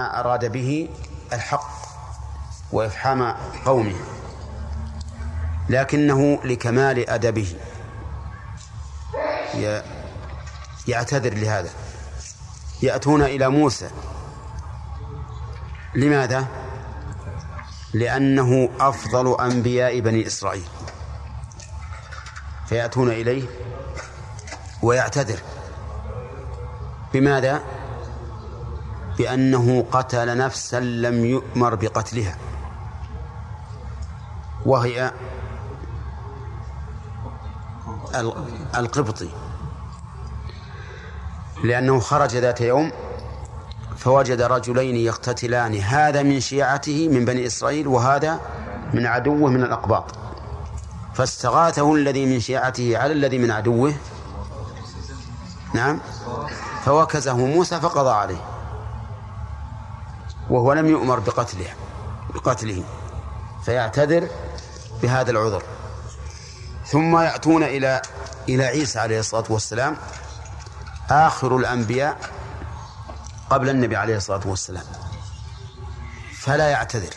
ما أراد به الحق وإفحام قومه لكنه لكمال أدبه يعتذر لهذا يأتون إلى موسى لماذا؟ لأنه أفضل أنبياء بني إسرائيل فيأتون إليه ويعتذر بماذا؟ بأنه قتل نفسا لم يؤمر بقتلها. وهي القبطي. لأنه خرج ذات يوم فوجد رجلين يقتتلان. هذا من شيعته من بني إسرائيل وهذا من عدوه من الأقباط. فاستغاثه الذي من شيعته على الذي من عدوه. نعم. فوكزه موسى فقضى عليه. وهو لم يؤمر بقتله بقتله فيعتذر بهذا العذر. ثم يأتون إلى إلى عيسى عليه الصلاة والسلام آخر الأنبياء قبل النبي عليه الصلاة والسلام. فلا يعتذر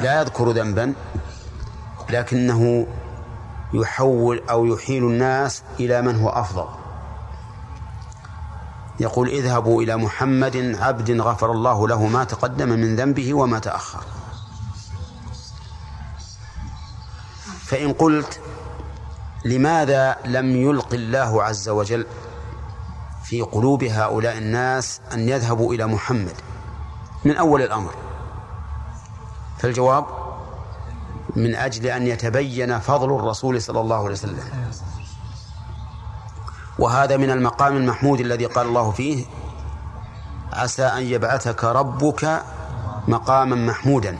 لا يذكر ذنبا لكنه يحول أو يحيل الناس إلى من هو أفضل. يقول اذهبوا إلى محمد عبد غفر الله له ما تقدم من ذنبه وما تأخر. فإن قلت لماذا لم يلق الله عز وجل في قلوب هؤلاء الناس أن يذهبوا إلى محمد؟ من أول الأمر. فالجواب من أجل أن يتبين فضل الرسول صلى الله عليه وسلم. وهذا من المقام المحمود الذي قال الله فيه عسى أن يبعثك ربك مقاما محمودا.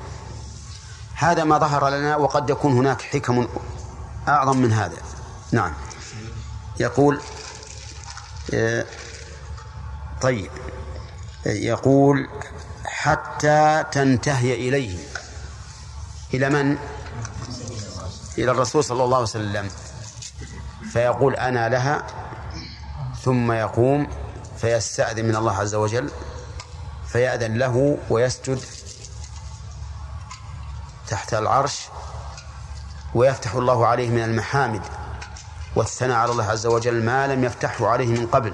هذا ما ظهر لنا وقد يكون هناك حكم أعظم من هذا. نعم. يقول آه، طيب. يقول حتى تنتهي إليه. إلى من؟ إلى الرسول صلى الله عليه وسلم. فيقول أنا لها. ثم يقوم فيستأذن من الله عز وجل فيأذن له ويسجد تحت العرش ويفتح الله عليه من المحامد والثناء على الله عز وجل ما لم يفتحه عليه من قبل.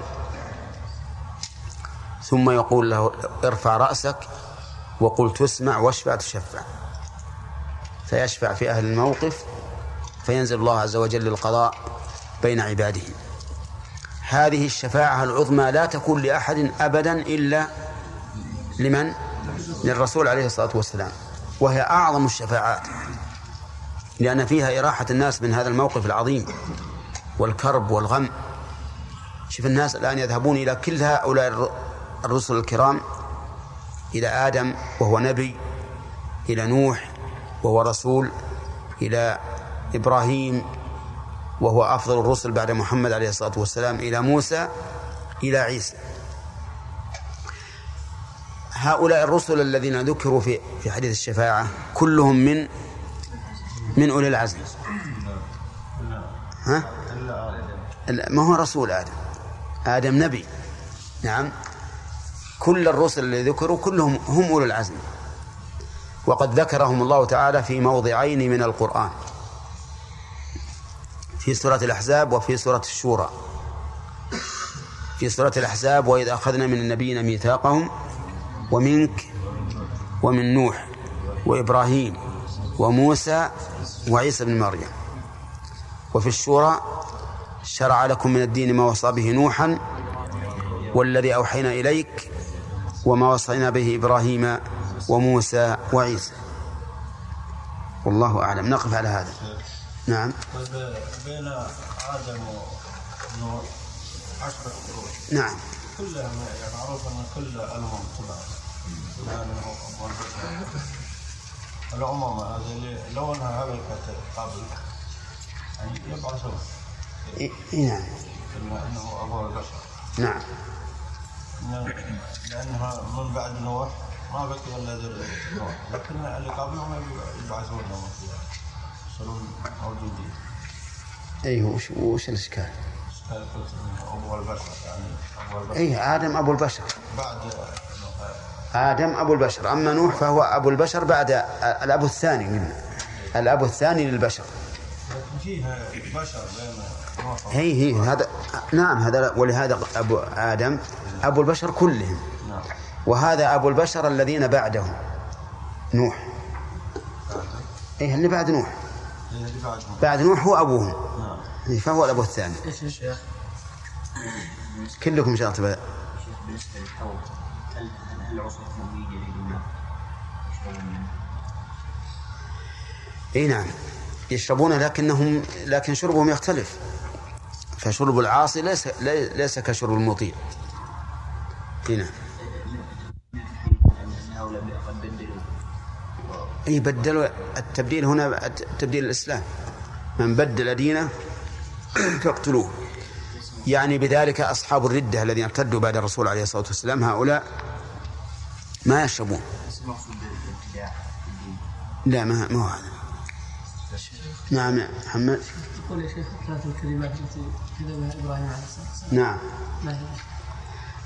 ثم يقول له ارفع رأسك وقل تسمع واشفع تشفع. فيشفع في أهل الموقف فينزل الله عز وجل للقضاء بين عباده. هذه الشفاعة العظمى لا تكون لأحد أبدا إلا لمن؟ للرسول عليه الصلاة والسلام. وهي أعظم الشفاعات. لأن فيها إراحة الناس من هذا الموقف العظيم والكرب والغم. شوف الناس الآن يذهبون إلى كل هؤلاء الرسل الكرام إلى آدم وهو نبي إلى نوح وهو رسول إلى إبراهيم وهو أفضل الرسل بعد محمد عليه الصلاة والسلام إلى موسى إلى عيسى. هؤلاء الرسل الذين ذكروا في في حديث الشفاعة كلهم من من أولي العزم. ها؟ ما هو رسول آدم؟ آدم نبي. نعم. كل الرسل اللي ذكروا كلهم هم أولو العزم. وقد ذكرهم الله تعالى في موضعين من القرآن. في سورة الأحزاب وفي سورة الشورى. في سورة الأحزاب وإذ أخذنا من النبيين ميثاقهم ومنك ومن نوح وإبراهيم وموسى وعيسى بن مريم. وفي الشورى شرع لكم من الدين ما وصى به نوحا والذي أوحينا إليك وما وصينا به إبراهيم وموسى وعيسى. والله أعلم. نقف على هذا. نعم. بين آدم ونوح عشرة قرون نعم. كلها يعني معروف أن كل الأمم تبع الأمم هذه لو أنها هلكت قبل يعني يبعثون إيه نعم. انه ابو البشر نعم. لأنها من بعد نوح ما بقي إلا ذرية نوح لكن اللي قبلهم يبعثون يصيرون موجودين اي وش وش الإشكال؟ ابو البشر يعني ابو البشر أي آدم أبو البشر. بعد آدم أبو البشر. أما نوح فهو أبو البشر بعد الأب الثاني منه. الأب الثاني للبشر. فيها بشر هي هي هذا نعم هذا ولهذا أبو آدم أبو البشر كلهم. وهذا أبو البشر الذين بعده نوح. إيه اللي بعد نوح. بعدهم بعد نوح هو أبوهم نعم إيه، فهو الأبو الثاني؟ كلكم شرط بقى. شيخ بالنسبة للحوض هل هل العصر موجوده للماء؟ يشربون منه؟ اي نعم يشربونه لكنهم لكن شربهم يختلف فشرب العاصي ليس لي- ليس كشرب المطيع اي نعم اي بدلوا التبديل هنا تبديل الإسلام. من بدل دينه فاقتلوه. يعني بذلك أصحاب الردة الذين ارتدوا بعد الرسول عليه الصلاة والسلام هؤلاء ما يشربون. لا ما ما هو هذا. نعم يا محمد. يقول يا شيخ ثلاث الكلمات التي كتبها إبراهيم عليه الصلاة والسلام. نعم. ما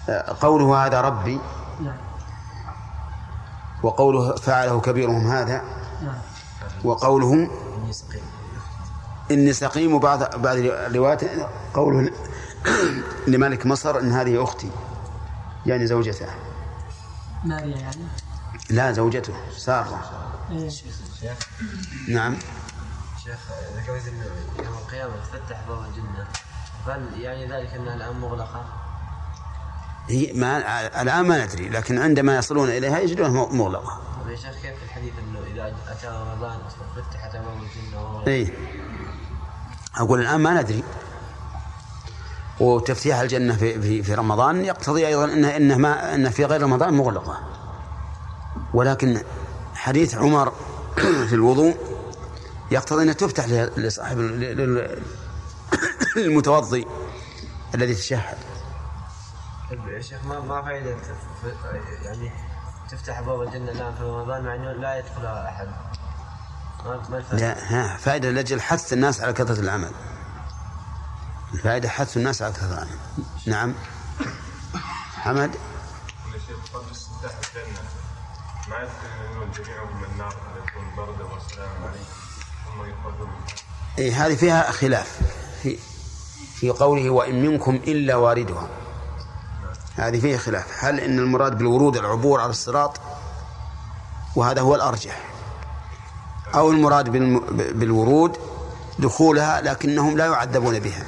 هي؟ قوله هذا ربي. نعم. وقوله فعله كبيرهم هذا نعم وقوله إني سقيم وبعض بعض الروايات قوله لملك مصر إن هذه أختي يعني زوجته ماريا يعني لا زوجته سارة إيه. نعم شيخ ذكرت انه يوم القيامة تفتح باب الجنة فهل يعني ذلك أنها الآن مغلقة؟ هي ما الآن ما ندري لكن عندما يصلون إليها يجدونها مغلقة. طيب يا شيخ كيف الحديث إنه إذا أتى رمضان فتحت وهو مغلق؟ إي أقول الآن ما ندري. وتفتيح الجنة في في, في رمضان يقتضي أيضا أنه إنه ما أن في غير رمضان مغلقة. ولكن حديث عمر في الوضوء يقتضي أنها تفتح لصاحب للمتوضي الذي تشهد. يا شيخ ما ما فائده ف- يعني تفتح ابواب الجنة الآن في رمضان مع إنه لا يدخلها أحد. ما؟ لا ها فائدة لأجل حث الناس على كثرة العمل. الفائدة حث الناس على كثرة العمل. نعم. حمد؟ كل شيء قبل استفتاح الجنة ما يدخلون جميعهم من النار فيكون بردا وسلام عليكم. ثم يخرجون. إيه هذه فيها خلاف. في في قوله وإن منكم إلا واردها. هذه فيه خلاف. هل إن المراد بالورود العبور على الصراط وهذا هو الأرجح؟ أو المراد بالورود دخولها لكنهم لا يعذبون بها.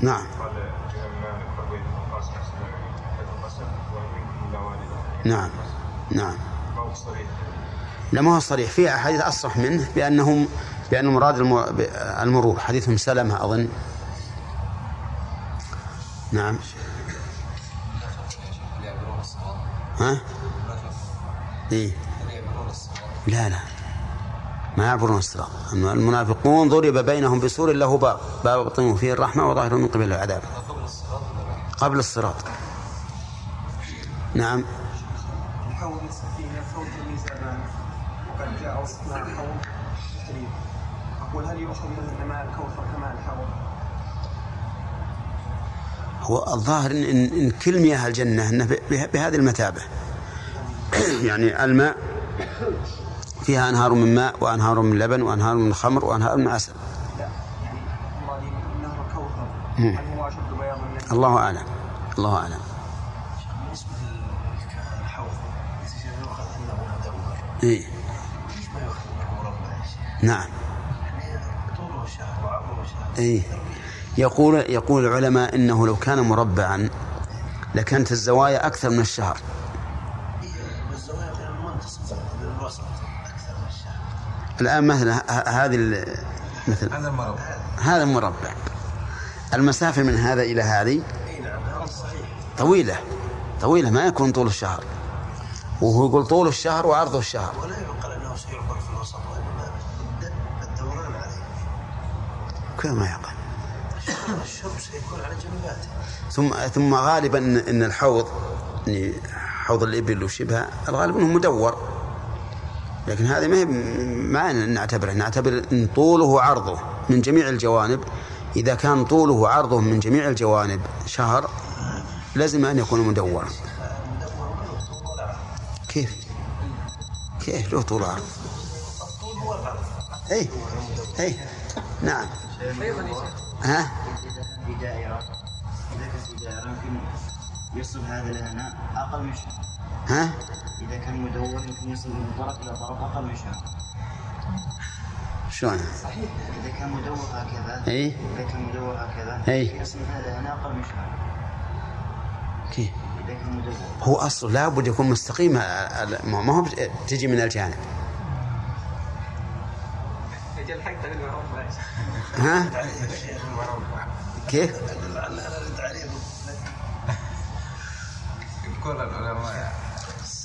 نعم. نعم. نعم. ما هو صريح. في أحاديث أصرح منه بأنهم بأن مراد الم- المرور حديثهم سلمة أظن. نعم. ها؟ إيه؟ لا لا. ما يعبرون الصراط. المنافقون ضرب بينهم بسور له باب. باب بطنه فيه الرحمة وظاهره من قبل العذاب. قبل الصراط. نعم. جاء وصفنا الحوض بالتحريم أقول هل يؤخذ من ماء الكوثر كماء الحوض؟ هو الظاهر إن, إن, إن كل مياه الجنة إنه به- بهذه المثابة. يعني الماء فيها أنهار من ماء وأنهار من لبن وأنهار من خمر وأنهار من عسل. الله أعلم. الله أعلم. بالنسبة للحوض إيه. نعم. طوله شهر وعرضه شهر إيه. يقول يقول العلماء إنه لو كان مربعا لكانت الزوايا أكثر من الشهر. الآن مثلا هذه مثل هذا المربع. هذا مربع المسافة من هذا إلى هذه طويلة. طويلة ما يكون طول الشهر. وهو يقول طول الشهر وعرض الشهر. ولا يعقل كيف ما يعقل الشرب سيكون على جنباته ثم ثم غالبا ان الحوض يعني حوض الإبل وشبهها الغالب إنه مدور. لكن هذه ما ما نعتبره. نعتبر إن طوله عرضه من جميع الجوانب. إذا كان طوله عرضه من جميع الجوانب شهر لازم أن يكون مدورا. كيف؟ كيف له طول عرض؟ اي اي نعم. ها؟ في دائرة إذا كان في دائرة يمكن يصل هذا لهنا أقل من شهر ها؟ إذا كان مدور يمكن يصل من طرف إلى طرف أقل من شهر. شلون؟ إذا كان مدور هكذا إي. إذا كان مدور هكذا إي. يصل هذا هنا أقل من شهر. كيف إذا كان مدور. هو اصله لابد يكون مستقيم ما هو تجي من الجانب. ها؟ كيف؟ كل العلماء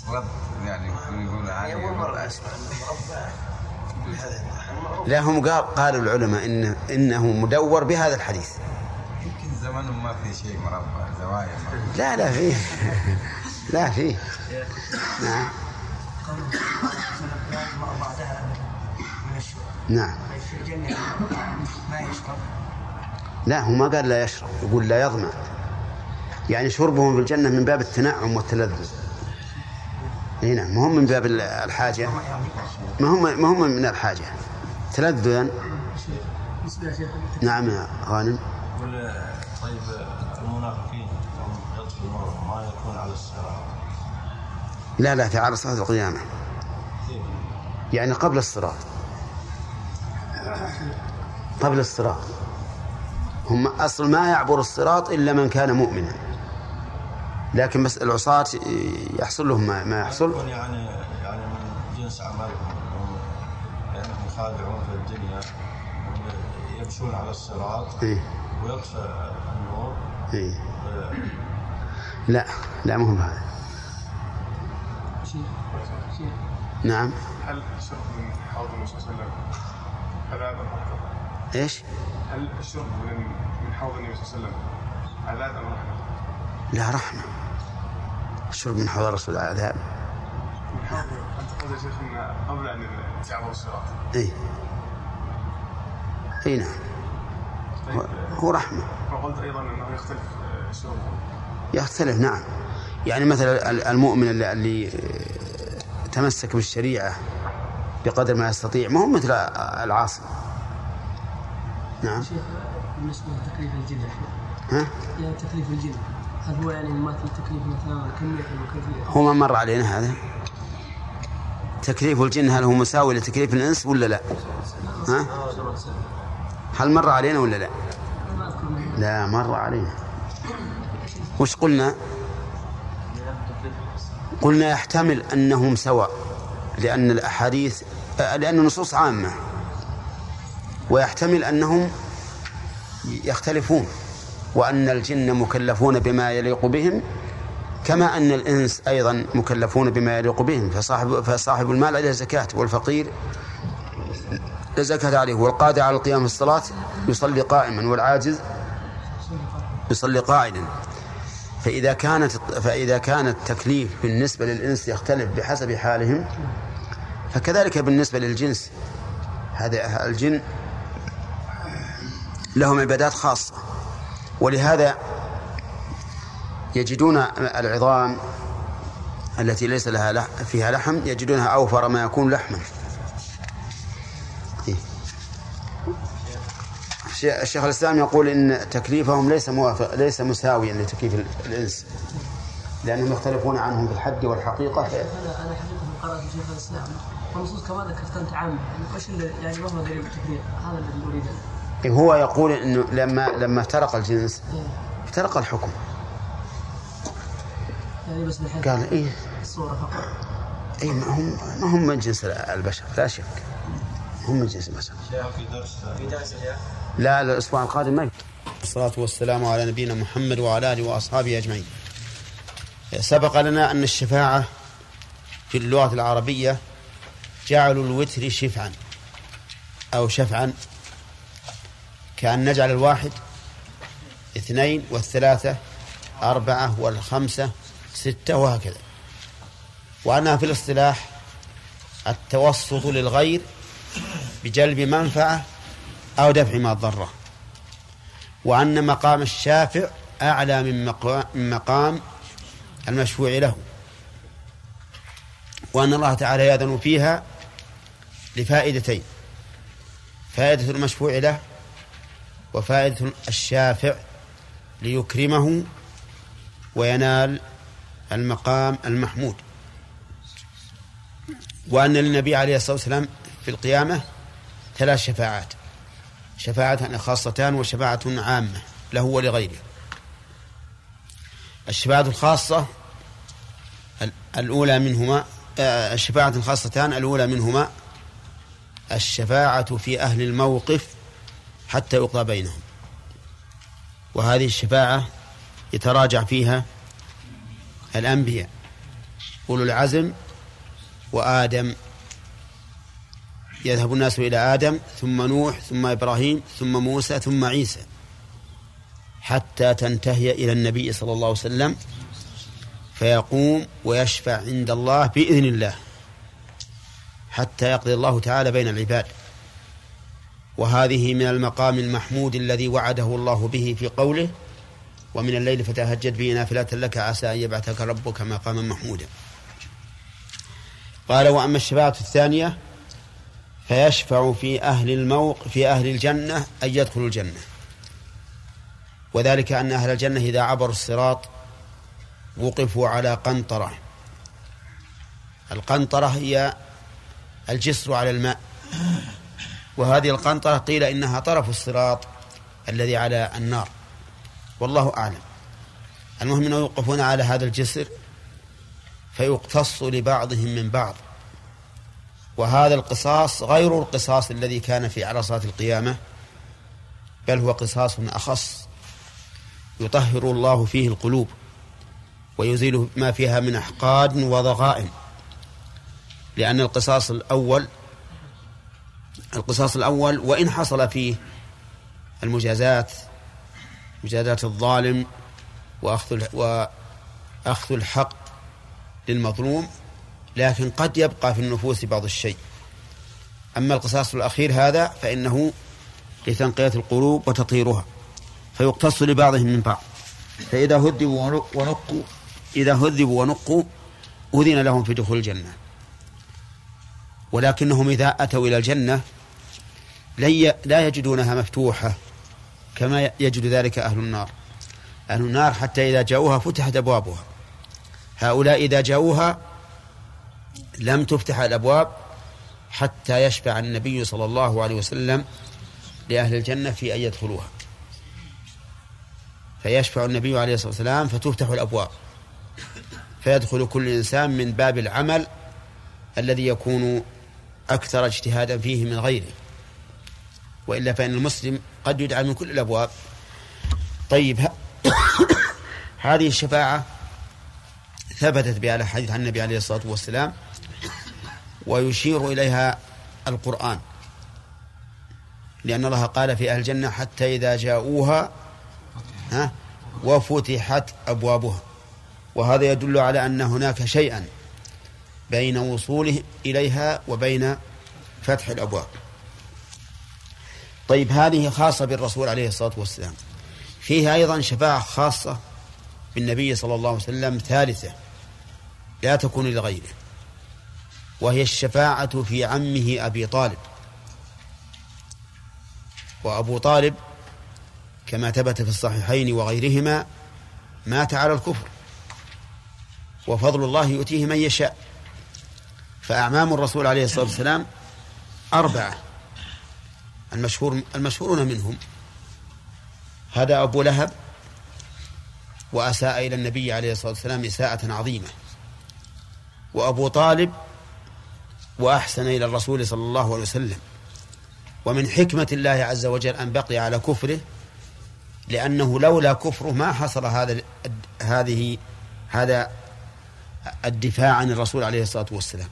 رد يعني يقول لا هم قال قالوا العلماء إن إنه مدور بهذا الحديث. يمكن زمانهم ما في شيء مربع زوايا مربع. لا لا فيه. لا فيه. نعم. نعم. ما يشرب لا هو ما قال لا يشرب يقول لا يظمأ يعني شربهم في الجنة من باب التنعم والتلذذ. إي نعم ما هم من باب الحاجة. ما هم ما هم من الحاجة. تلذذا. بالنسبة يا شيخ. نعم يا غانم. يقول طيب المنافقين ما يكون على الصراط. لا لا تعالى صلاة القيامة. كيف؟ يعني قبل الصراط. قبل الصراط. هم أصل ما يعبر الصراط إلا من كان مؤمنا. لكن بس العصاة يحصل لهم ما, ما يحصل. يعني يعني من جنس اعمالهم هم لأنهم يخادعون في الدنيا. هم يمشون على الصراط. إيه. ويطفئ النور. إيه. لا. لا شيخ شيخ. نعم. هل الشرب من حوض النبي صلى الله عليه وسلم عذاب؟ إيش؟ هل الشرب من من حوض النبي صلى الله عليه وسلم عذاب أم رحمة؟ لا رحمة. الشرب من حوض الرسول عذاب. من حوض أنت قلت يا شيخ قبل أن تعبر الصراط. اي إي نعم. هو- هو رحمة. وقلت أيضا أنه يختلف آه، شربه يختلف نعم. يعني مثلا ال- المؤمن اللي, اللي تمسك بالشريعة بقدر ما يستطيع. ما هو مثل العاصي. نعم. شيخ بالنسبة لتكليف الجن يا شيخ. ها؟ يعني تكليف الجن هل هو يعني مثل تكليف مثلا كمية وكيفية؟ هو ما مر علينا هذا. تكليف الجن هل هو مساوي لتكليف الإنس ولا لا؟ ها؟ هل مر علينا ولا لا. لا مر علينا. وش قلنا؟ قلنا يحتمل أنهم سواء لأن الأحاديث آه، لأن النصوص عامة. ويحتمل أنهم يختلفون وأن الجن مكلفون بما يليق بهم كما أن الإنس أيضا مكلفون بما يليق بهم. فصاحب, فصاحب المال عليه زكاة والفقير زكاة عليه والقادر على القيام في الصلاة يصلي قائما والعاجز يصلي قاعدا. فإذا كانت فإذا كان التكليف بالنسبة للإنس يختلف بحسب حالهم فكذلك بالنسبة للجنس هذا الجن لهم عبادات خاصة ولهذا يجدون العظام التي ليس لها فيها لحم يجدونها أوفر ما يكون لحما. إيه. الشيخ- الإسلام يقول إن تكليفهم ليس موافق ليس مساويا لتكليف ال- الإنس لأنهم يختلفون عنهم في الحد والحقيقة. أنا حقيقة قرأت شيخ الإسلام. والنصوص كما ذكرت عامة يعني اللي يعني ما هو دليل هذا الذي أريده إيه هو يقول إنه لما لما افترق الجنس افترق الحكم. يعني بس قال إيه. الصورة فقط. إيه ما هم ما هم من جنس البشر لا شك. هم من جنس البشر. في درس في درس لا لا الأسبوع القادم ما. الصلاة والسلام على نبينا محمد وعلى آله وأصحابه أجمعين. سبق لنا أن الشفاعة في اللغة العربية جعلوا الوتر شفعا أو شفعا. كأن نجعل الواحد اثنين والثلاثة أربعة والخمسة ستة وهكذا. وأنها في الاصطلاح التوسط للغير بجلب منفعة أو دفع ما ضره وأن مقام الشافع أعلى من مقا- من مقام المشفوع له. وأن الله تعالى يأذن فيها لفائدتين. فائدة المشفوع له وفائدة الشافع ليكرمه وينال المقام المحمود. وأن للنبي عليه الصلاة والسلام في القيامة ثلاث شفاعات. شفاعة خاصتان وشفاعة عامة له ولغيره. الشفاعة الخاصة ال- الأولى منهما آه، الشفاعة الخاصتان الأولى منهما الشفاعة في أهل الموقف حتى يقضى بينهم. وهذه الشفاعة يتراجع فيها الأنبياء أولو العزم وآدم. يذهب الناس إلى آدم ثم نوح ثم إبراهيم ثم موسى ثم عيسى حتى تنتهي إلى النبي صلى الله عليه وسلم فيقوم ويشفع عند الله بإذن الله. حتى يقضي الله تعالى بين العباد. وهذه من المقام المحمود الذي وعده الله به في قوله ومن الليل فتهجد به نافلة لك عسى أن يبعثك ربك مقاما محمودا. قال وأما الشفاعة الثانية فيشفع في أهل الموق في أهل الجنة أن يدخلوا الجنة. وذلك أن أهل الجنة إذا عبروا الصراط وقفوا على قنطرة. القنطرة هي الجسر على الماء. وهذه القنطرة قيل إنها طرف الصراط الذي على النار. والله أعلم. المهم أنه يوقفون على هذا الجسر فيقتص لبعضهم من بعض. وهذا القصاص غير القصاص الذي كان في عرصات القيامة بل هو قصاص أخص يطهر الله فيه القلوب ويزيل ما فيها من أحقاد وضغائن. لأن القصاص الأول القصاص الأول وإن حصل فيه المجازات مجازات الظالم وأخذ وأخذ الحق للمظلوم لكن قد يبقى في النفوس بعض الشيء. أما القصاص الأخير هذا فإنه لتنقية القلوب وتطهيرها فيقتص لبعضهم من بعض. فإذا هذبوا ونقوا إذا هذبوا ونقوا أذن لهم في دخول الجنة. ولكنهم إذا أتوا إلى الجنة لا يجدونها مفتوحة كما يجد ذلك أهل النار. أهل النار حتى إذا جاءوها فتحت أبوابها. هؤلاء إذا جاءوها لم تفتح الأبواب حتى يشفع النبي صلى الله عليه وسلم لأهل الجنة في أن يدخلوها. فيشفع النبي عليه الصلاة والسلام فتفتح الأبواب. فيدخل كل إنسان من باب العمل الذي يكون أكثر اجتهادا فيه من غيره. وإلا فإن المسلم قد يدعى من كل الأبواب. طيب هذه الشفاعة ثبتت بها الحديث عن النبي عليه الصلاة والسلام ويشير إليها القرآن. لأن الله قال في أهل الجنة حتى إذا جاءوها ها وفتحت أبوابها. وهذا يدل على أن هناك شيئا بين وصوله إليها وبين فتح الأبواب. طيب هذه خاصة بالرسول عليه الصلاة والسلام. فيها أيضا شفاعة خاصة بالنبي صلى الله عليه وسلم ثالثة لا تكون لغيره وهي الشفاعة في عمه أبي طالب. وأبو طالب كما ثبت في الصحيحين وغيرهما مات على الكفر وفضل الله يؤتيه من يشاء. فأعمام الرسول عليه الصلاة والسلام أربعة. المشهور المشهورون منهم. هذا أبو لهب وأساء إلى النبي عليه الصلاة والسلام إساءة عظيمة. وأبو طالب وأحسن إلى الرسول صلى الله عليه وسلم. ومن حكمة الله عز وجل أن بقي على كفره لأنه لولا كفره ما حصل هذا هذه هذا الدفاع عن الرسول عليه الصلاة والسلام.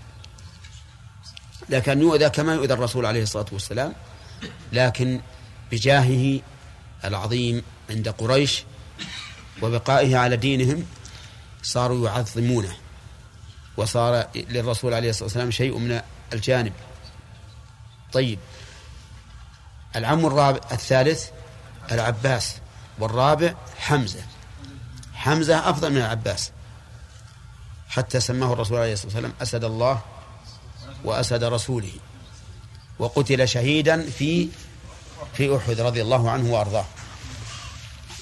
لكن يؤذى كما يؤذى الرسول عليه الصلاة والسلام لكن بجاهه العظيم عند قريش وبقائه على دينهم صاروا يعظمونه وصار للرسول عليه الصلاة والسلام شيء من الجانب. طيب العم الرابع الثالث العباس والرابع حمزة. حمزة أفضل من العباس حتى سماه الرسول عليه الصلاة والسلام أسد الله وأسد رسوله وقتل شهيدا في في أحد رضي الله عنه وأرضاه.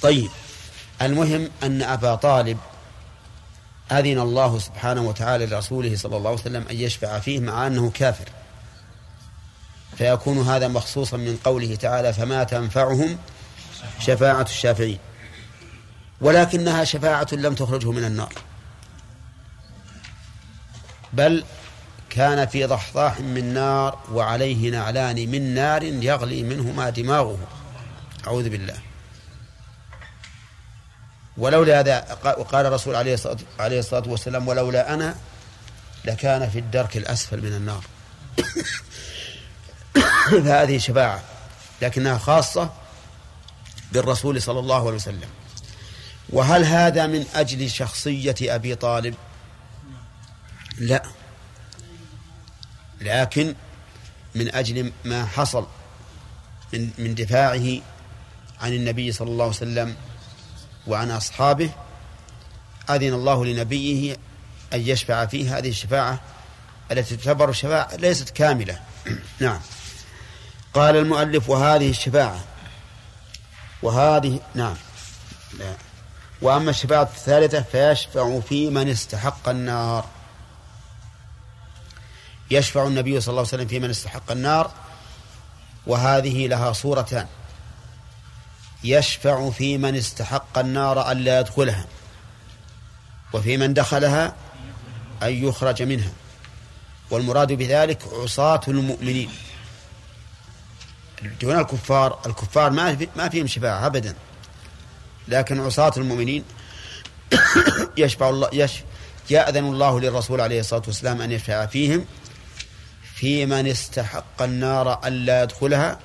طيب المهم أن أبا طالب أذن الله سبحانه وتعالى لرسوله صلى الله عليه وسلم أن يشفع فيه مع أنه كافر. فيكون هذا مخصوصا من قوله تعالى فما تنفعهم شفاعة الشافعين ولكنها شفاعة لم تخرجه من النار. بل كان في ضحضاح من نار وعليه نعلان من نار يغلي منهما دماغه. أعوذ بالله. ولولا هذا قال الرسول عليه الصلاة, عليه الصلاة والسلام ولولا أنا لكان في الدرك الأسفل من النار. فهذه شفاعة لكنها خاصة بالرسول صلى الله عليه وسلم. وهل هذا من أجل شخصية أبي طالب؟ لا. لكن من أجل ما حصل من من دفاعه عن النبي صلى الله عليه وسلم وعن أصحابه أذن الله لنبيه أن يشفع فيه هذه الشفاعة التي تعتبر شفاعة ليست كاملة. نعم. قال المؤلف وهذه الشفاعة وهذه نعم. لا وأما الشفاعة الثالثة فيشفع في من استحق النار. يشفع النبي صلى الله عليه وسلم في من استحق النار وهذه لها صورتان. يشفع في من استحق النار ألا يدخلها وفي من دخلها أن يخرج منها. والمراد بذلك عصاة المؤمنين. دون الكفار الكفار ما ما فيهم شفاعة أبدا لكن عصاة المؤمنين يشفع الله يش يأذن الله للرسول عليه الصلاة والسلام أن يشفع فيهم في من استحق النار ألا يدخلها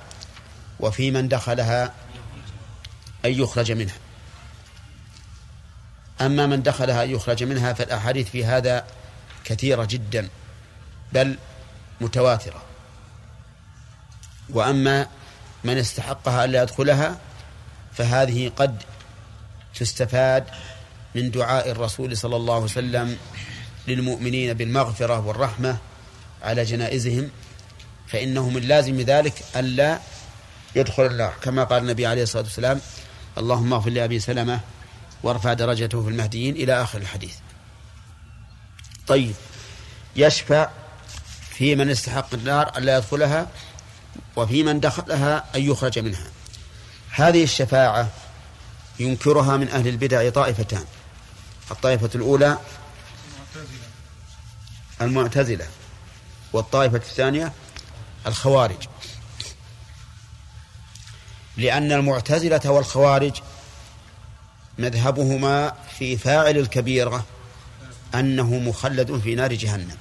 وفي من دخلها أن يخرج منها. أما من دخلها أن يخرج منها فالأحاديث في هذا كثيرة جدا بل متواترة. وأما من استحقها ألا يدخلها فهذه قد تستفاد من دعاء الرسول صلى الله عليه وسلم للمؤمنين بالمغفرة والرحمة على جنائزهم فإنه من لازم ذلك ألا يدخل النار. كما قال النبي عليه الصلاة والسلام اللهم اغفر لأبي سلمة وارفع درجته في المهديين إلى آخر الحديث. طيب يشفع في من استحق النار ألا يدخلها وفي من دخلها أن يخرج منها. هذه الشفاعة ينكرها من أهل البدع طائفتان. الطائفة الأولى المعتزلة. والطائفة الثانية الخوارج. لأن المعتزلة والخوارج مذهبهما في فاعل الكبيرة أنه مخلد في نار جهنم.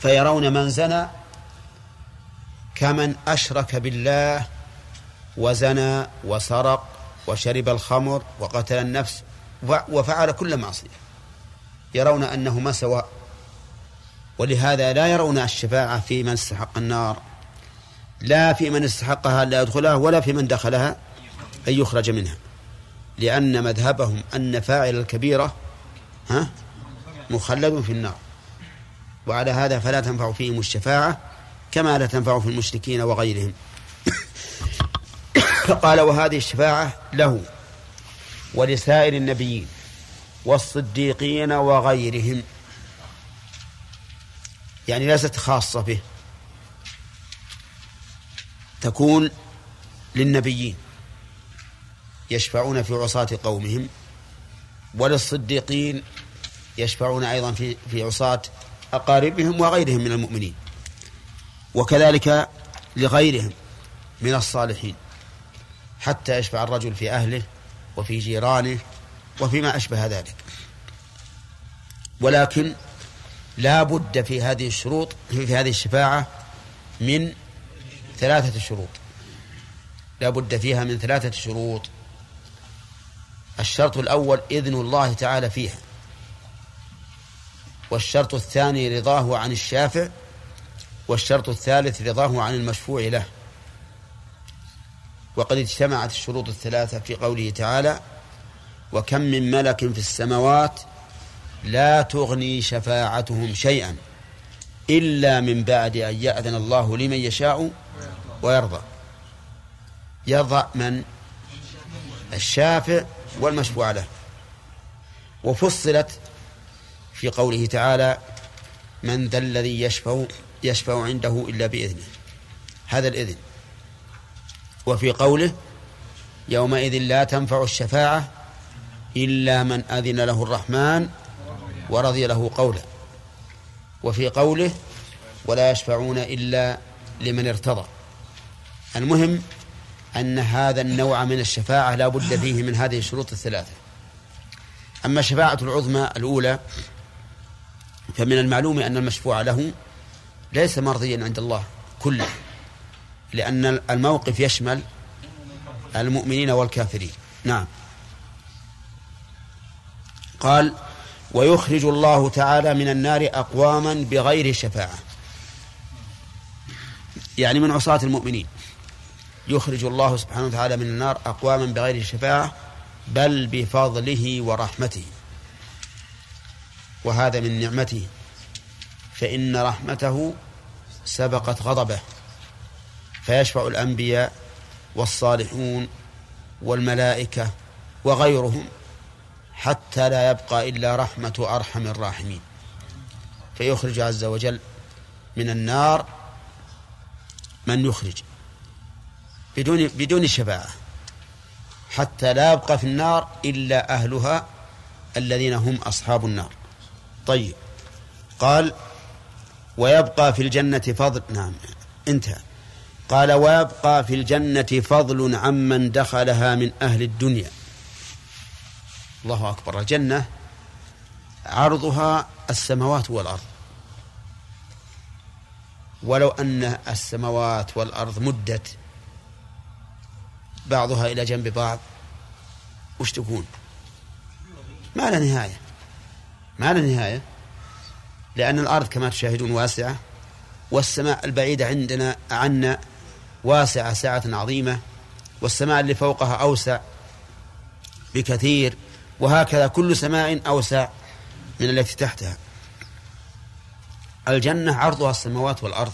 فيرون من زنى كمن أشرك بالله وزنى وسرق وشرب الخمر وقتل النفس وفعل كل معصية. يرون أنهما سواء ولهذا لا يرون الشفاعة في من استحق النار. لا في من استحقها لا يدخلها ولا في من دخلها أن يخرج منها. لأن مذهبهم أن فاعل الكبيرة ها مخلد في النار. وعلى هذا فلا تنفع فيهم الشفاعة كما لا تنفع في المشركين وغيرهم. فقال وهذه الشفاعة له ولسائر النبيين والصديقين وغيرهم. يعني ليست خاصة به. تكون للنبيين يشفعون في عصاة قومهم وللصديقين يشفعون أيضا في في عصاة أقاربهم وغيرهم من المؤمنين وكذلك لغيرهم من الصالحين حتى يشفع الرجل في أهله وفي جيرانه وفيما أشبه ذلك. ولكن لا بد في هذه الشروط في هذه الشفاعة من ثلاثة شروط. لا بد فيها من ثلاثة شروط. الشرط الأول إذن الله تعالى فيها. والشرط الثاني رضاه عن الشافع. والشرط الثالث رضاه عن المشفوع له. وقد اجتمعت الشروط الثلاثة في قوله تعالى وكم من ملك في السماوات لا تغني شفاعتهم شيئا إلا من بعد أن يأذن الله لمن يشاء ويرضى. يرضى من؟ الشافع والمشفوع له. وفصلت في قوله تعالى من ذا الذي يشفع يشفع عنده إلا بإذنه هذا الإذن. وفي قوله يومئذ لا تنفع الشفاعة إلا من أذن له الرحمن ورضي له قولا وفي قوله ولا يشفعون إلا لمن ارتضى. المهم أن هذا النوع من الشفاعة لا بد فيه من هذه الشروط الثلاثة. أما الشفاعة العظمى الأولى فمن المعلوم أن المشفوع له ليس مرضيا عند الله كله لأن الموقف يشمل المؤمنين والكافرين. نعم. قال ويخرج الله تعالى من النار أقواما بغير شفاعة. يعني من عصاة المؤمنين. يخرج الله سبحانه وتعالى من النار أقواما بغير شفاعة بل بفضله ورحمته. وهذا من نعمته. فإن رحمته سبقت غضبه. فيشفع الأنبياء والصالحون والملائكة وغيرهم حتى لا يبقى إلا رحمة أرحم الراحمين. فيخرج عز وجل من النار من يخرج بدون بدون شفاعة. حتى لا يبقى في النار إلا أهلها الذين هم أصحاب النار. طيب. قال ويبقى في الجنة فضل نعم انتهى. قال ويبقى في الجنة فضل عمن دخلها من أهل الدنيا. الله أكبر. الجنة عرضها السماوات والأرض. ولو أن السماوات والأرض مدت بعضها إلى جنب بعض وش تكون ما لا نهاية. ما لا نهاية. لأن الأرض كما تشاهدون واسعة والسماء البعيدة عندنا عنا واسعة سعة عظيمة والسماء اللي فوقها أوسع بكثير. وهكذا كل سماء أوسع من التي تحتها. الجنة عرضها السماوات والأرض.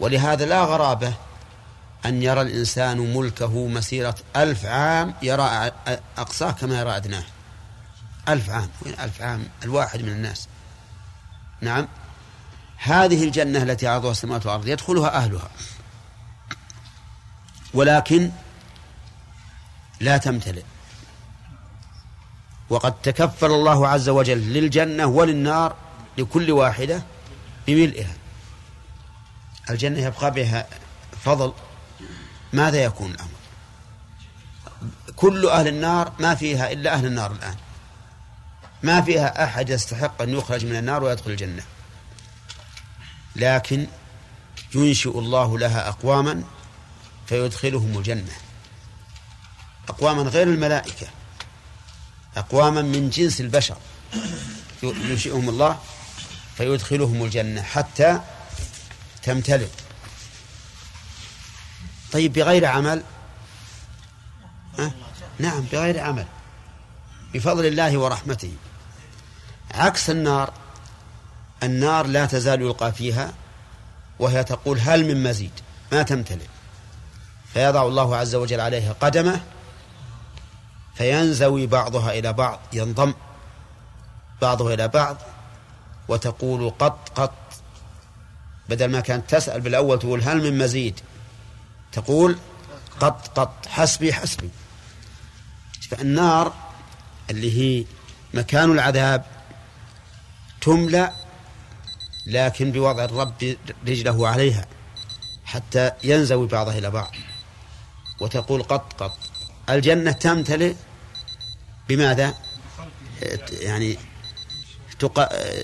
ولهذا لا غرابة أن يرى الإنسان ملكه مسيرة ألف عام يرى أقصاه كما يرى أدناه. ألف عام. وين ألف عام؟ الواحد من الناس. نعم. هذه الجنة التي عرضها السماوات والأرض يدخلها أهلها. ولكن لا تمتلئ. وقد تكفل الله عز وجل للجنة وللنار لكل واحدة بملئها. الجنة يبقى بها فضل. ماذا يكون الأمر؟ كل أهل النار ما فيها إلا أهل النار الآن. ما فيها أحد يستحق أن يخرج من النار ويدخل الجنة. لكن ينشئ الله لها أقواما فيدخلهم الجنة. أقواما غير الملائكة. أقواما من جنس البشر. ينشئهم الله فيدخلهم الجنة حتى تمتلئ. طيب بغير عمل؟ أه؟ نعم بغير عمل. بفضل الله ورحمته. عكس النار النار لا تزال يلقى فيها وهي تقول هل من مزيد؟ ما تمتلئ. فيضع الله عز وجل عليها قدمه فينزوي بعضها إلى بعض ينضم بعضها إلى بعض وتقول قط قط. بدل ما كانت تسأل بالأول تقول هل من مزيد؟ تقول قط قط. حسبي حسبي. فالنار اللي هي مكان العذاب تملأ لكن بوضع الرب رجله عليها حتى ينزوي بعضها إلى بعض وتقول قط قط. الجنة تمتلئ بماذا؟ يعني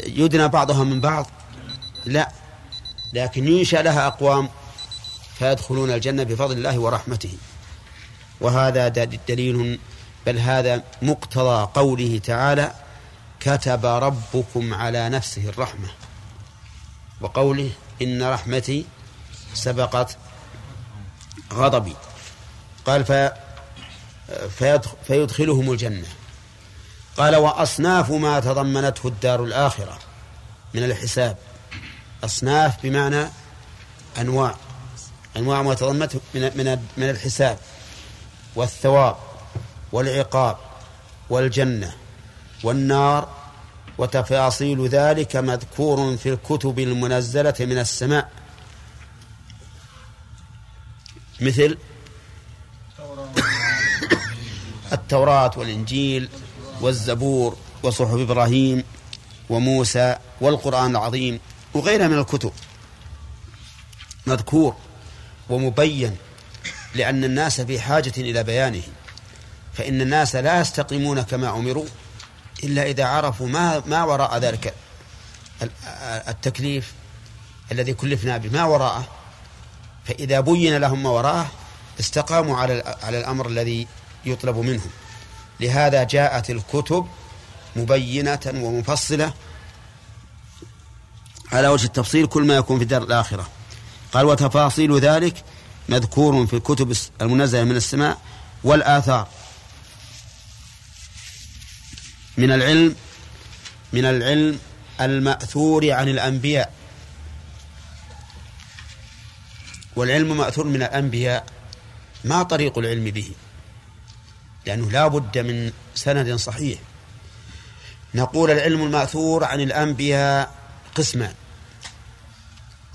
يدنى بعضها من بعض. لا لكن ينشأ لها أقوام فيدخلون الجنة بفضل الله ورحمته. وهذا دليل بل هذا مقتضى قوله تعالى كتب ربكم على نفسه الرحمة. وقوله إن رحمتي سبقت غضبي. قال فيدخ فيدخلهم الجنة. قال وأصناف ما تضمنته الدار الآخرة من الحساب. أصناف بمعنى أنواع. أنواع ما تضمنته من من الحساب والثواب والعقاب والجنة والنار. وتفاصيل ذلك مذكور في الكتب المنزلة من السماء. مثل التوراة والإنجيل والزبور وصحف إبراهيم وموسى والقرآن العظيم وغيرها من الكتب. مذكور ومبين لأن الناس في حاجة إلى بيانه فإن الناس لا يستقيمون كما أمروا إلا إذا عرفوا ما ما وراء ذلك التكليف الذي كلفنا به. ما وراءه؟ فإذا بين لهم ما وراءه استقاموا على على الأمر الذي يطلب منهم. لهذا جاءت الكتب مبينة ومفصلة على وجه التفصيل كل ما يكون في الدار الآخرة. قال وتفاصيل ذلك مذكور في الكتب المنزلة من السماء والآثار. من العلم من العلم المأثور عن الأنبياء. والعلم مأثور من الأنبياء. ما طريق العلم به؟ لأنه لا بد من سند صحيح. نقول العلم المأثور عن الأنبياء قسمان.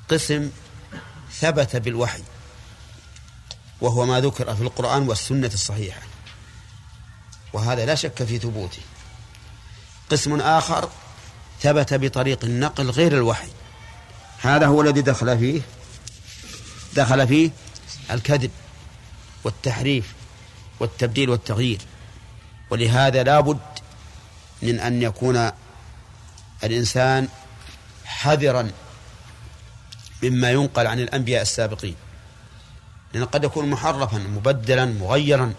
قسم ثبت بالوحي وهو ما ذكر في القرآن والسنة الصحيحة. وهذا لا شك في ثبوته. قسم آخر ثبت بطريق النقل غير الوحي. هذا هو الذي دخل فيه دخل فيه الكذب والتحريف. والتبديل والتغيير. ولهذا لا بد من أن يكون الإنسان حذرا مما ينقل عن الأنبياء السابقين. لأن قد يكون محرفا مبدلا مغيرا.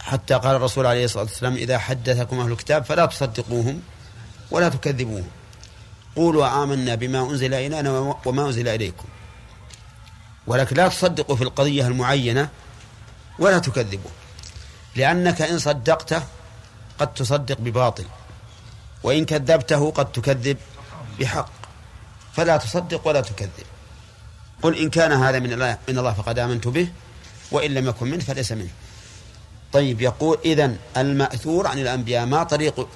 حتى قال الرسول عليه الصلاة والسلام إذا حدثكم أهل الكتاب فلا تصدقوهم ولا تكذبوهم. قولوا آمنا بما أنزل إلينا وما أنزل إليكم. ولكن لا تصدقوا في القضية المعينة ولا تكذبوا لأنك إن صدقته قد تصدق بباطل وإن كذبته قد تكذب بحق. فلا تصدق ولا تكذب. قل إن كان هذا من الله من الله فقد آمنت به وإن لم يكن منه فليس منه. طيب يقول إذن المأثور عن الأنبياء ما طريق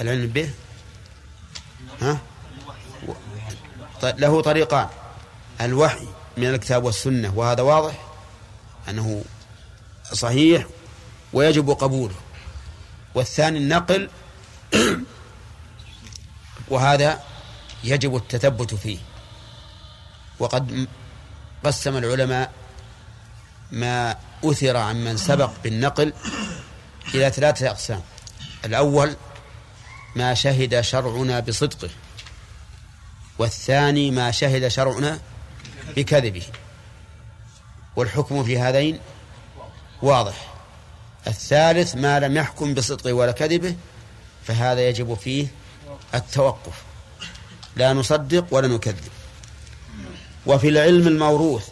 العلم به؟ ها؟ له طريقان. الوحي من الكتاب والسنة وهذا واضح؟ أنه صحيح ويجب قبوله. والثاني النقل وهذا يجب التثبت فيه. وقد قسم العلماء ما أثر عن من سبق بالنقل إلى ثلاثة أقسام. الأول ما شهد شرعنا بصدقه. والثاني ما شهد شرعنا بكذبه. والحكم في هذين واضح. الثالث ما لم يحكم بصدقه ولا كذبه فهذا يجب فيه التوقف. لا نصدق ولا نكذب. وفي العلم الموروث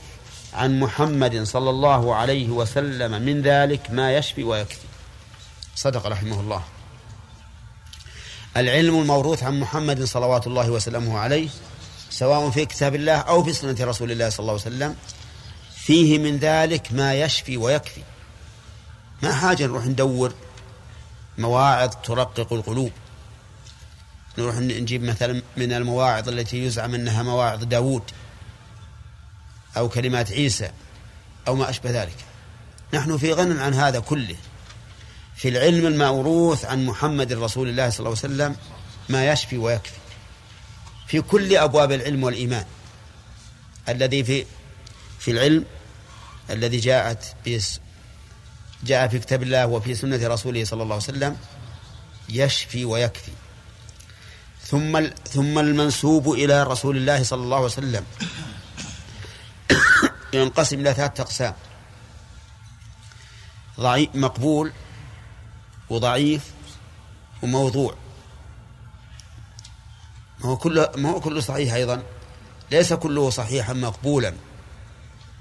عن محمد صلى الله عليه وسلم من ذلك ما يشفي ويكفي. صدق رحمه الله. العلم الموروث عن محمد صلوات الله وسلامه عليه سواء في كتاب الله أو في سنة رسول الله صلى الله عليه وسلم فيه من ذلك ما يشفي ويكفي. ما حاجة نروح ندور مواعظ ترقق القلوب. نروح نجيب مثلا من المواعظ التي يزعم أنها مواعظ داود أو كلمات عيسى أو ما أشبه ذلك. نحن في غنى عن هذا كله. في العلم الموروث عن محمد رسول الله صلى الله عليه وسلم ما يشفي ويكفي. في كل أبواب العلم والإيمان. الذي في في العلم الذي جاءت جاء في كتاب الله وفي سنة رسوله صلى الله عليه وسلم يشفي ويكفي. ثم ثم المنسوب إلى رسول الله صلى الله عليه وسلم. ينقسم إلى ثلاثة أقسام. ضعيف مقبول وضعيف وموضوع. ما هو كله ما هو كله صحيح أيضا. ليس كله صحيحا مقبولا.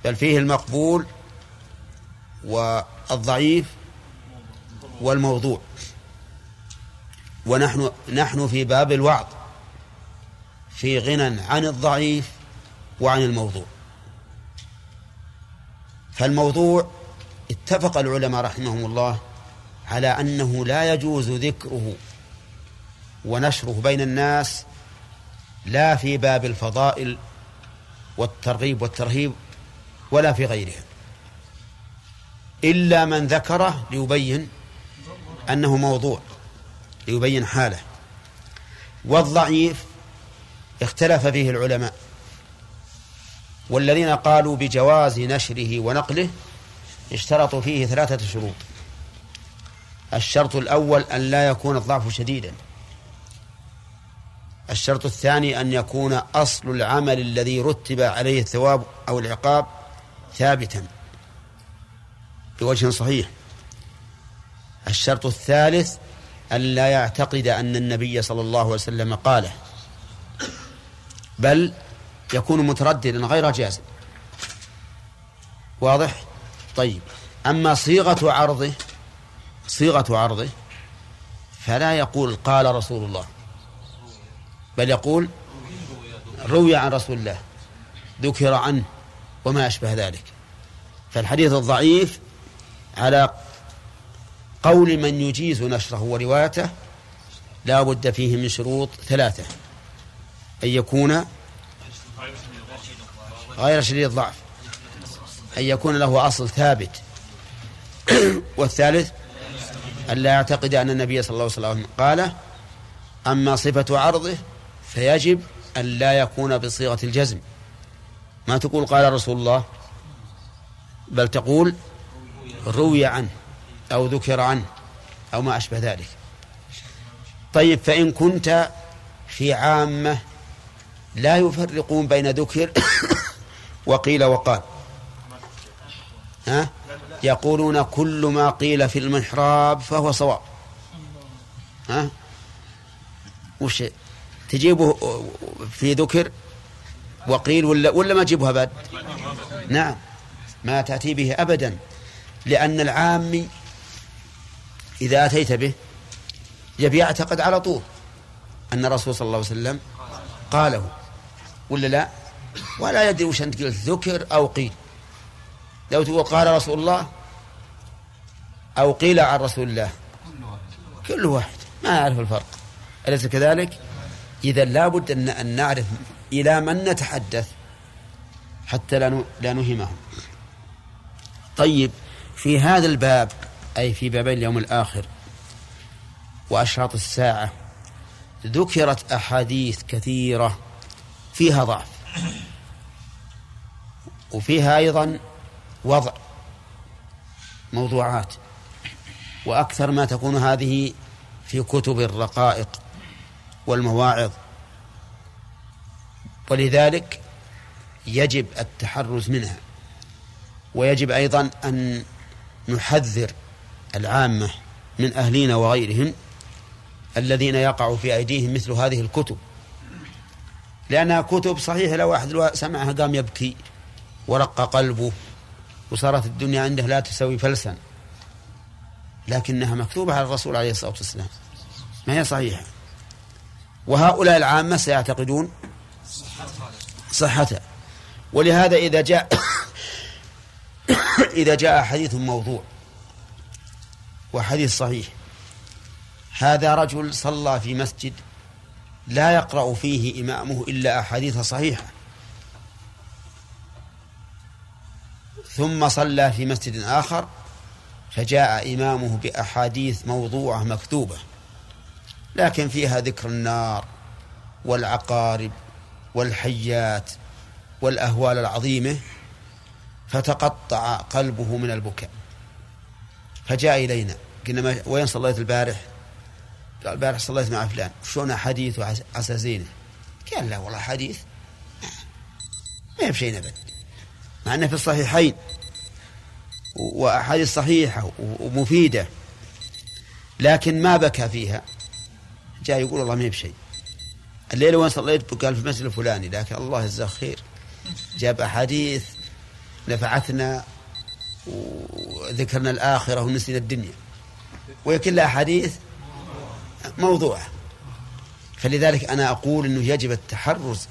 بل فيه المقبول والضعيف والموضوع. ونحن نحن في باب الوعظ في غنى عن الضعيف وعن الموضوع. فالموضوع اتفق العلماء رحمهم الله على أنه لا يجوز ذكره ونشره بين الناس لا في باب الفضائل والترغيب والترهيب ولا في غيرها. إلا من ذكره ليبين أنه موضوع ليبين حاله. والضعيف اختلف فيه العلماء. والذين قالوا بجواز نشره ونقله اشترطوا فيه ثلاثة شروط. الشرط الأول أن لا يكون الضعف شديدا. الشرط الثاني أن يكون أصل العمل الذي رتب عليه الثواب أو العقاب ثابتا. بوجه صحيح. الشرط الثالث أن لا يعتقد أن النبي صلى الله عليه وسلم قاله. بل يكون مترددا غير جازم واضح؟ طيب. أما صيغة عرضه صيغة عرضه فلا يقول قال رسول الله. بل يقول روي عن رسول الله ذكر عنه وما أشبه ذلك. فالحديث الضعيف على قول من يجيز نشره وروايته لا بد فيه من شروط ثلاثة أن يكون غير شديد الضعف أن يكون له أصل ثابت. والثالث أن لا يعتقد أن النبي صلى الله عليه وسلم قاله أما صفة عرضه فيجب أن لا يكون بصيغة الجزم. ما تقول قال رسول الله؟ بل تقول روي عنه أو ذكر عنه أو ما أشبه ذلك. طيب فإن كنت في عامة لا يفرقون بين ذكر وقيل وقال. ها؟ يقولون كل ما قيل في المحراب فهو صواب. ها؟ وش تجيبه في ذكر وقيل ولا ولا ما تجيبه ابد نعم ما تأتي به ابدا. لأن العامي إذا أتيت به يبي يعتقد على طول أن الرسول صلى الله عليه وسلم قاله. ولا لا؟ ولا يدري وش أنت قلت ذكر أو قيل. لو تقول قال رسول الله أو قيل عن رسول الله. كل واحد ما يعرف الفرق. أليس كذلك؟ إذا لابد أن أن نعرف إلى من نتحدث حتى لا لا نهمهم. طيب في هذا الباب أي في باب اليوم الآخر. وأشراط الساعة. ذكرت أحاديث كثيرة. فيها ضعف. وفيها أيضا وضع موضوعات. وأكثر ما تكون هذه في كتب الرقائق والمواعظ. ولذلك يجب التحرز منها. ويجب أيضا أن نحذر العامة من أهلنا وغيرهم الذين يقع في أيديهم مثل هذه الكتب. لأنها كتب صحيح لو واحد سمعها قام يبكي ورق قلبه وصارت الدنيا عنده لا تسوي فلسا. لكنها مكتوبة على الرسول عليه الصلاة والسلام. ما هي صحيحة؟ وهؤلاء العامة سيعتقدون صحتها. ولهذا إذا جاء إذا جاء حديث موضوع وحديث صحيح هذا رجل صلى في مسجد لا يقرأ فيه إمامه إلا أحاديث صحيحة. ثم صلى في مسجد آخر فجاء إمامه بأحاديث موضوعة مكتوبة لكن فيها ذكر النار والعقارب والحيات والأهوال العظيمة. فتقطع قلبه من البكاء. فجاء إلينا قلنا وين صليت البارح؟ قال البارح صليت مع فلان. شلون حديث وعساسينه قال لا والله حديث. ما هي بشيء أبد. مع أنه في الصحيحين. وأحاديث صحيحة ومفيدة. لكن ما بكى فيها. جاء يقول والله ما هي بشيء. الليلة وين صليت؟ قال في المسجد الفلاني. لكن الله يجزاه خير. جاب أحاديث نفعتنا وذكرنا الآخرة ونسينا الدنيا. وهي كلها أحاديث موضوعة فلذلك أنا أقول أنه يجب التحرز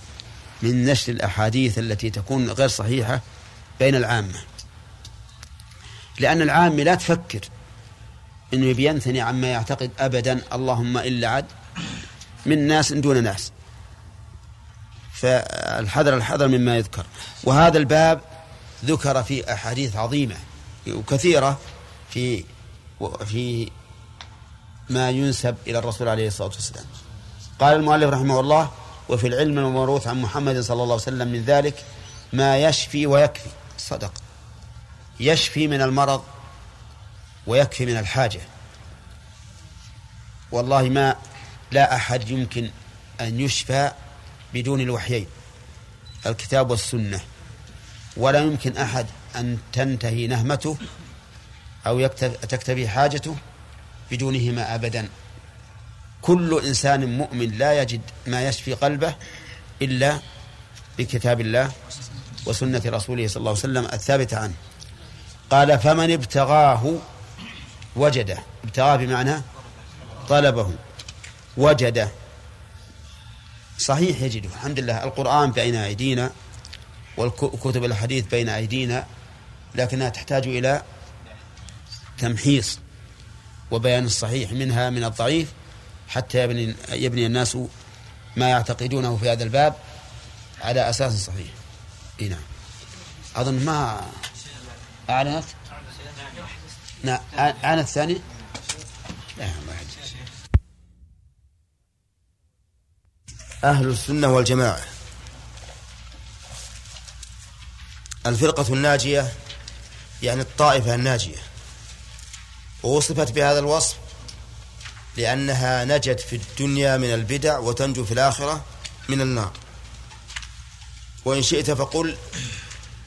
من نشر الأحاديث التي تكون غير صحيحة بين العامة. لأن العامة لا تفكر أنه يبي ينثني عما يعتقد أبدا اللهم إلا عد من ناس دون ناس. فالحذر الحذر مما يذكر. وهذا الباب ذكر في أحاديث عظيمة وكثيرة في في ما ينسب إلى الرسول عليه الصلاة والسلام. قال المؤلف رحمه الله وفي العلم الموروث عن محمد صلى الله عليه وسلم من ذلك ما يشفي ويكفي. صدق. يشفي من المرض ويكفي من الحاجة. والله ما لا أحد يمكن أن يشفى بدون الوحيين الكتاب والسنة. ولا يمكن أحد أن تنتهي نهمته أو تكتفي حاجته بدونهما أبدا. كل إنسان مؤمن لا يجد ما يشفي قلبه إلا بكتاب الله وسنة رسوله صلى الله عليه وسلم الثابتة عنه. قال فمن ابتغاه وجده. ابتغاه بمعنى طلبه. وجده. صحيح يجده. الحمد لله. القرآن بين أيدينا وكتب الحديث بين أيدينا لكنها تحتاج إلى تمحيص وبيان الصحيح منها من الضعيف حتى يبني, يبني الناس ما يعتقدونه في هذا الباب على أساس صحيح. إيه نعم. أظن ما أعلنت؟ نعم أعلنت الثاني؟ لا أهل السنة والجماعة. الفرقة الناجية يعني الطائفة الناجية. ووصفت بهذا الوصف لأنها نجت في الدنيا من البدع وتنجو في الآخرة من النار. وإن شئت فقل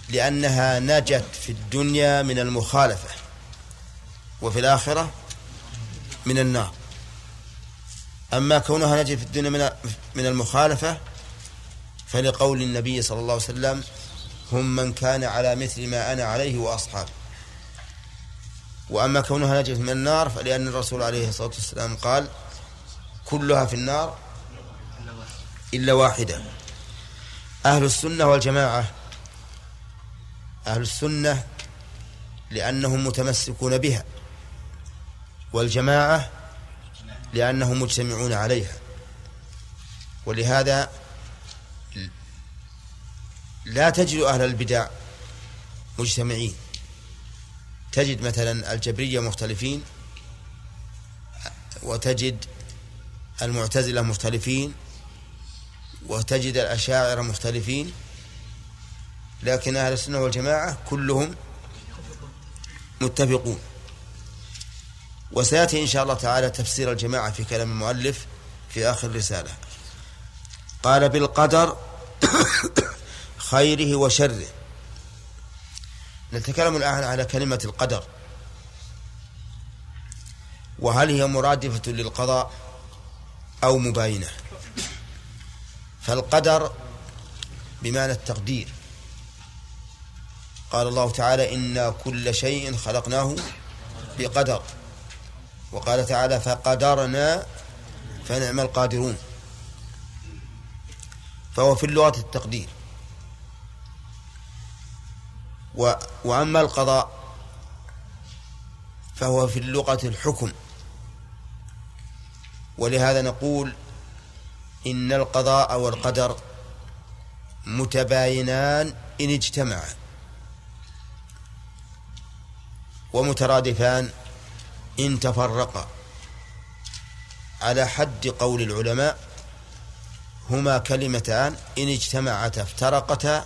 لأنها نجت في الدنيا من المخالفة وفي الآخرة من النار. أما كونها نجت في الدنيا من المخالفة فلقول النبي صلى الله عليه وسلم هم من كان على مثل ما أنا عليه وأصحابي وأما كونها نجت من النار فلأن الرسول عليه الصلاة والسلام قال كلها في النار إلا واحدة. أهل السنة والجماعة أهل السنة لأنهم متمسكون بها والجماعة لأنهم مجتمعون عليها. ولهذا لا تجد أهل البدع مجتمعين. تجد مثلا الجبرية مختلفين وتجد المعتزلة مختلفين وتجد الأشاعرة مختلفين لكن أهل السنة والجماعة كلهم متفقون. وسيأتي إن شاء الله تعالى تفسير الجماعة في كلام المؤلف في آخر الرسالة قال بالقدر خيره وشره. نتكلم الآن على كلمة القدر. وهل هي مرادفة للقضاء أو مباينة؟ فالقدر بمعنى التقدير. قال الله تعالى إنا كل شيء خلقناه بقدر وقال تعالى فقدرنا فنعم القادرون فهو في اللغة التقدير. و وأما القضاء فهو في اللغة الحكم. ولهذا نقول إن القضاء والقدر متباينان إن اجتمعا ومترادفان إن تفرقا. على حد قول العلماء هما كلمتان إن اجتمعتا افترقتا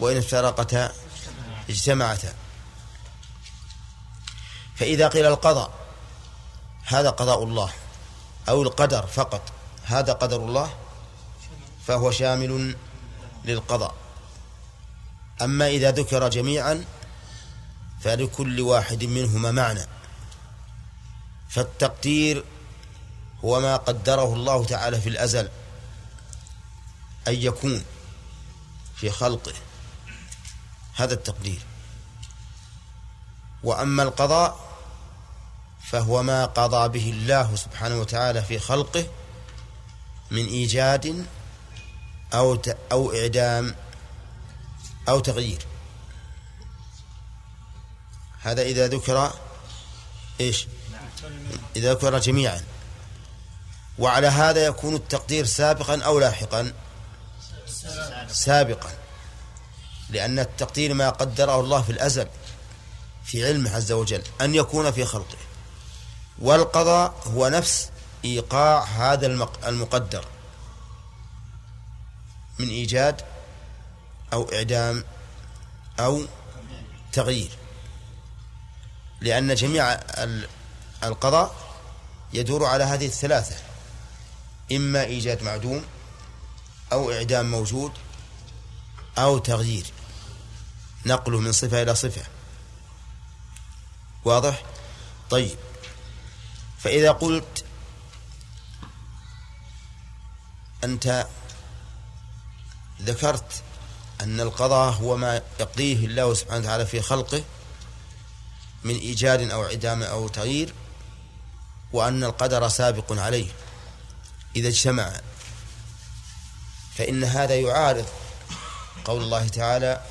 وإن افترقتا اجتمعتا. فإذا قيل القضاء هذا قضاء الله. أو القدر فقط هذا قدر الله فهو شامل للقضاء. أما إذا ذكر جميعا فلكل واحد منهما معنى. فالتقدير هو ما قدره الله تعالى في الأزل أن يكون في خلقه. هذا التقدير. وأما القضاء فهو ما قضى به الله سبحانه وتعالى في خلقه من إيجاد أو أو إعدام أو تغيير. هذا إذا ذكر إيش؟ إذا ذكر جميعا. وعلى هذا يكون التقدير سابقا أو لاحقا؟ سابقا. لأن التقدير ما قدره الله في الأزل في علمه عز وجل أن يكون في خلقه. والقضاء هو نفس إيقاع هذا المقدر. من إيجاد أو إعدام أو تغيير. لأن جميع القضاء يدور على هذه الثلاثة. إما إيجاد معدوم أو إعدام موجود أو تغيير. نقله من صفة إلى صفة. واضح؟ طيب. فإذا قلت أنت ذكرت أن القضاء هو ما يقضيه الله سبحانه وتعالى في خلقه من إيجاد أو عدام أو تغيير وأن القدر سابق عليه. إذا اجتمع فإن هذا يعارض قول الله تعالى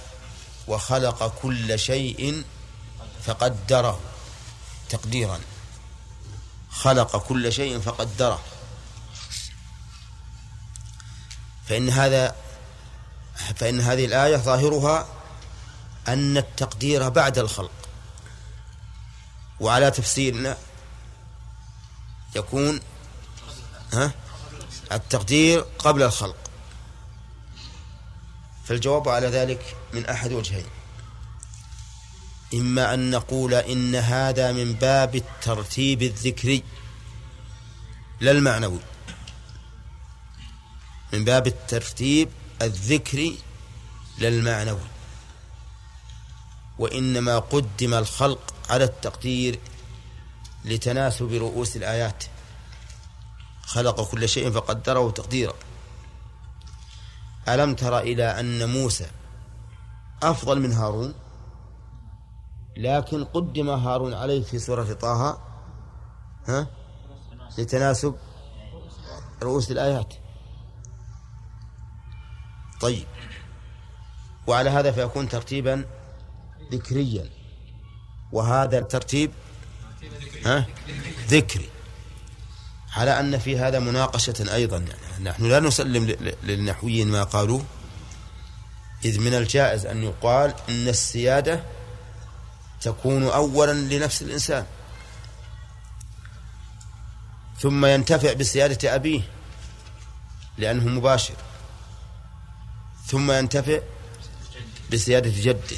وخلق كل شيء فقدره تقديرا. خلق كل شيء فقدره فإن هذا فإن هذه الآية ظاهرها أن التقدير بعد الخلق. وعلى تفسيرنا يكون ها التقدير قبل الخلق. فالجواب على ذلك من أحد وجهين. إما أن نقول إن هذا من باب الترتيب الذكري لا المعنوي. من باب الترتيب الذكري لا المعنوي. وإنما قدم الخلق على التقدير لتناسب رؤوس الآيات. خلق كل شيء فقدره تقديرا. ألم تر إلى أن موسى أفضل من هارون. لكن قدم هارون عليه في سورة طه ها لتناسب رؤوس الآيات. طيب. وعلى هذا فيكون ترتيبا ذكريا. وهذا الترتيب ها ذكري. على أن في هذا مناقشة أيضا يعني نحن لا نسلم للنحويين ما قالوه إذ من الجائز أن يقال إن السيادة تكون أولا لنفس الإنسان. ثم ينتفع بسيادة أبيه لأنه مباشر. ثم ينتفع بسيادة جده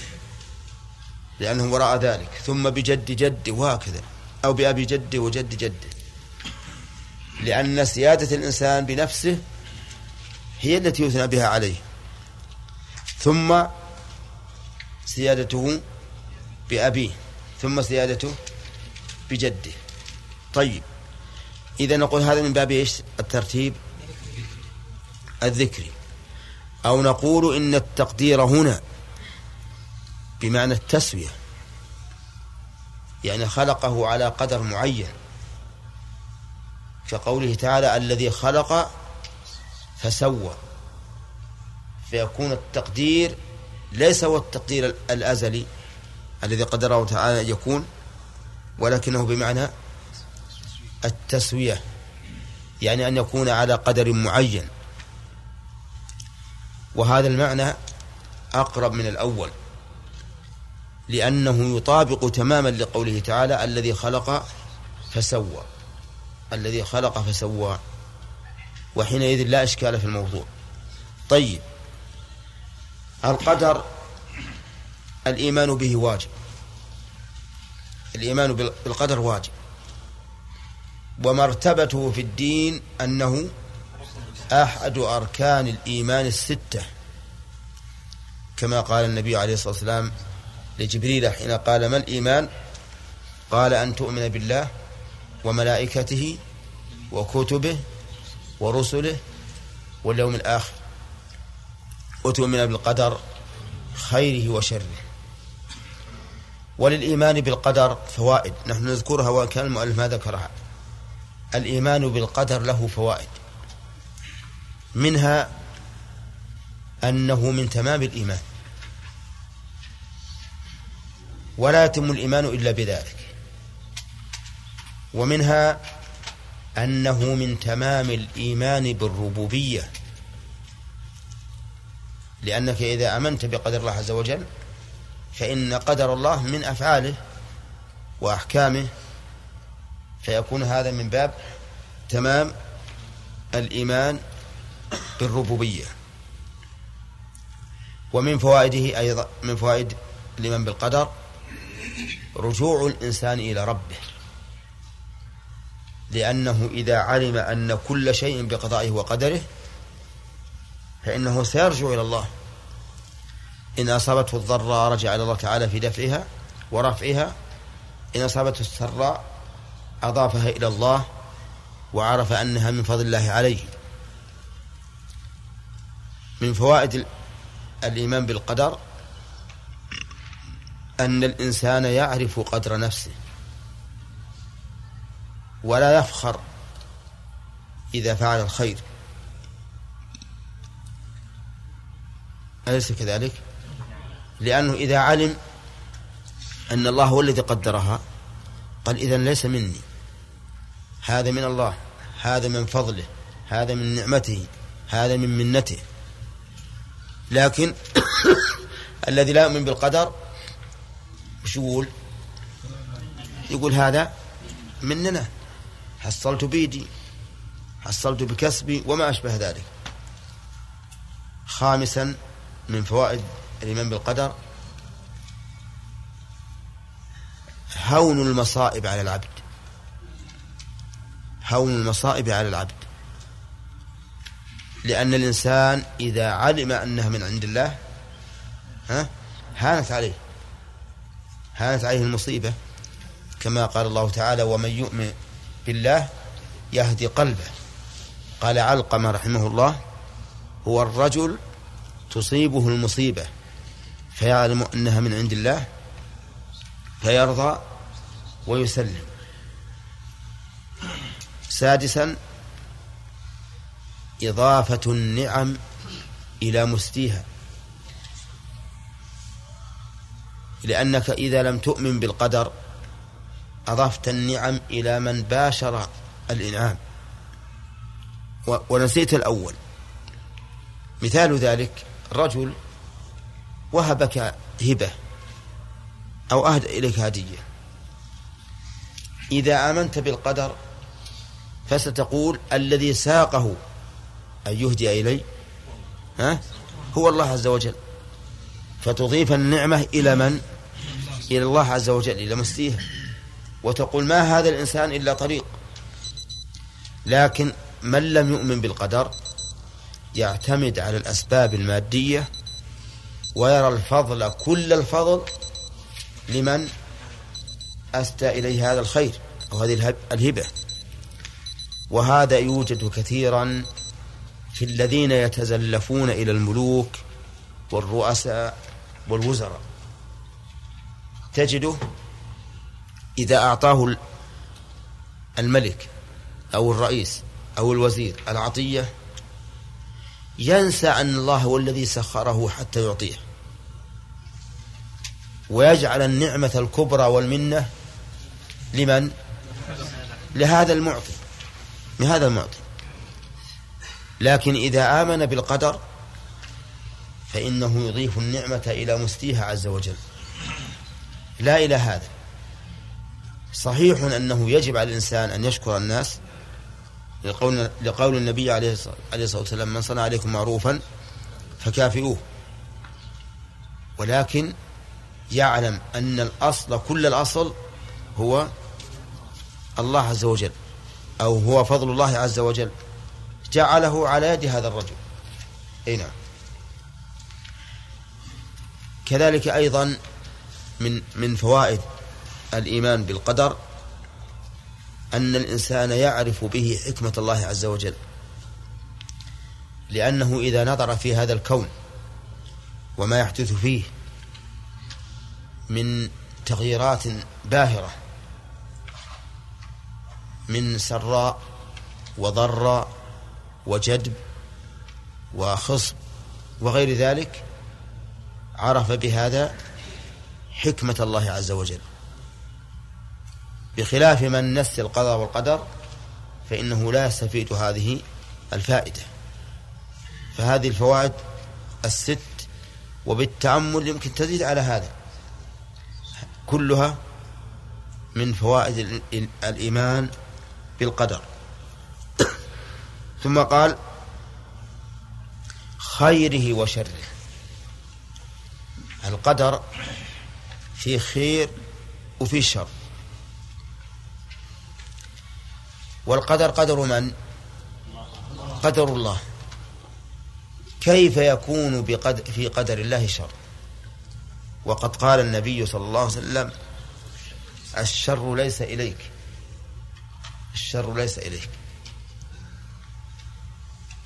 لأنه وراء ذلك. ثم بجد جده وهكذا أو بأبي جده وجد جده. لأن سيادة الإنسان بنفسه هي التي يثنى بها عليه. ثم سيادته بأبيه ثم سيادته بجده. طيب إذا نقول هذا من باب إيش؟ الترتيب الذكري أو نقول إن التقدير هنا بمعنى التسوية يعني خلقه على قدر معين. كقوله تعالى الذي خلق فسوى. فيكون التقدير ليس هو التقدير الأزلي الذي قدره تعالى أن يكون ولكنه بمعنى التسوية يعني أن يكون على قدر معين. وهذا المعنى أقرب من الأول لأنه يطابق تماما لقوله تعالى الذي خلق فسوى الذي خلق فسوى وحينئذ لا إشكال في الموضوع. طيب القدر الإيمان به واجب. الإيمان بالقدر واجب. ومرتبته في الدين أنه أحد أركان الإيمان الستة. كما قال النبي عليه الصلاة والسلام لجبريل حين قال ما الإيمان؟ قال أن تؤمن بالله وملائكته وكتبه ورسله واليوم الآخر. وتؤمن بالقدر خيره وشره. وللإيمان بالقدر فوائد. نحن نذكرها وإن كان المؤلف ما ذكرها. الإيمان بالقدر له فوائد. منها أنه من تمام الإيمان. ولا يتم الإيمان إلا بذلك. ومنها أنه من تمام الإيمان بالربوبية. لأنك إذا آمنت بقدر الله عز وجل فإن قدر الله من أفعاله وأحكامه فيكون هذا من باب تمام الإيمان بالربوبية. ومن فوائده أيضا من فوائد الإيمان بالقدر رجوع الإنسان إلى ربه. لأنه إذا علم أن كل شيء بقضائه وقدره فإنه سيرجع إلى الله. إن أصابته الضراء رجع إلى الله تعالى في دفعها ورفعها. إن أصابته السراء أضافها إلى الله وعرف أنها من فضل الله عليه. من فوائد الإيمان بالقدر أن الإنسان يعرف قدر نفسه ولا يفخر إذا فعل الخير. أليس كذلك؟ لأنه إذا علم أن الله هو الذي قدرها قال إذا ليس مني. هذا من الله هذا من فضله هذا من نعمته هذا من منته. لكن الذي لا يؤمن بالقدر وش يقول؟ يقول هذا مننا. حصلت بيدي حصلت بكسبي وما أشبه ذلك. خامسا من فوائد الإيمان بالقدر؟ هون المصائب على العبد. هون المصائب على العبد. لأن الإنسان إذا علم أنها من عند الله ها هانت عليه. هانت عليه المصيبة. كما قال الله تعالى ومن يؤمن بالله يهدي قلبه. قال علقمة رحمه الله هو الرجل تصيبه المصيبة فيعلم أنها من عند الله فيرضى ويسلم. سادسا إضافة النعم إلى مستيها لأنك إذا لم تؤمن بالقدر أضفت النعم إلى من باشر الإنعام. ونسيت الأول. مثال ذلك رجل وهبك هبة أو أهدى إليك هدية. إذا آمنت بالقدر فستقول الذي ساقه أن يهدي إلي ها هو الله عز وجل. فتضيف النعمة إلى من؟ إلى الله عز وجل إلى مستيها وتقول ما هذا الإنسان إلا طريق. لكن من لم يؤمن بالقدر يعتمد على الأسباب المادية ويرى الفضل كل الفضل لمن أسدى إليه هذا الخير أو هذه الهبة. وهذا يوجد كثيرا في الذين يتزلفون إلى الملوك والرؤساء والوزراء. تجده إذا أعطاه الملك أو الرئيس أو الوزير العطية ينسى أن الله هو الذي سخره حتى يعطيه. ويجعل النعمة الكبرى والمنة لمن؟ لهذا المعطي. لهذا المعطي. لكن إذا آمن بالقدر فإنه يضيف النعمة إلى مستيها عز وجل. لا إلى هذا. صحيح أنه يجب على الإنسان أن يشكر الناس لقول, لقول النبي عليه الصلاة والسلام من صنع عليكم معروفا فكافئوه. ولكن يعلم أن الأصل كل الأصل هو الله عز وجل أو هو فضل الله عز وجل جعله على يد هذا الرجل. أي نعم. كذلك أيضا من من فوائد الإيمان بالقدر. أن الإنسان يعرف به حكمة الله عز وجل. لأنه إذا نظر في هذا الكون وما يحدث فيه من تغييرات باهرة من سراء وضراء وجدب وخصب وغير ذلك عرف بهذا حكمة الله عز وجل. بخلاف من نس القضاء والقدر فإنه لا يستفيد هذه الفائدة. فهذه الفوائد الست وبالتأمل يمكن تزيد على هذا. كلها من فوائد الإيمان بالقدر. ثم قال خيره وشره. القدر في خير وفي شر. والقدر قدر من؟ قدر الله. كيف يكون بقدر في قدر الله شر؟ وقد قال النبي صلى الله عليه وسلم الشر ليس إليك. الشر ليس إليك.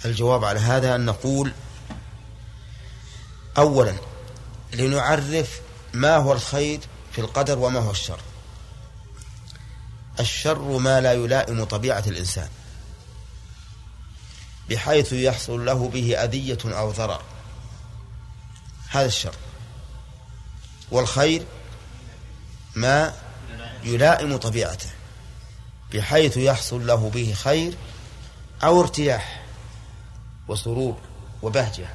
الجواب على هذا أن نقول أولا لنعرف ما هو الخير في القدر وما هو الشر. الشر ما لا يلائم طبيعة الإنسان بحيث يحصل له به أذية أو ضرر. هذا الشر. والخير ما يلائم طبيعته بحيث يحصل له به خير أو ارتياح وسرور وبهجة.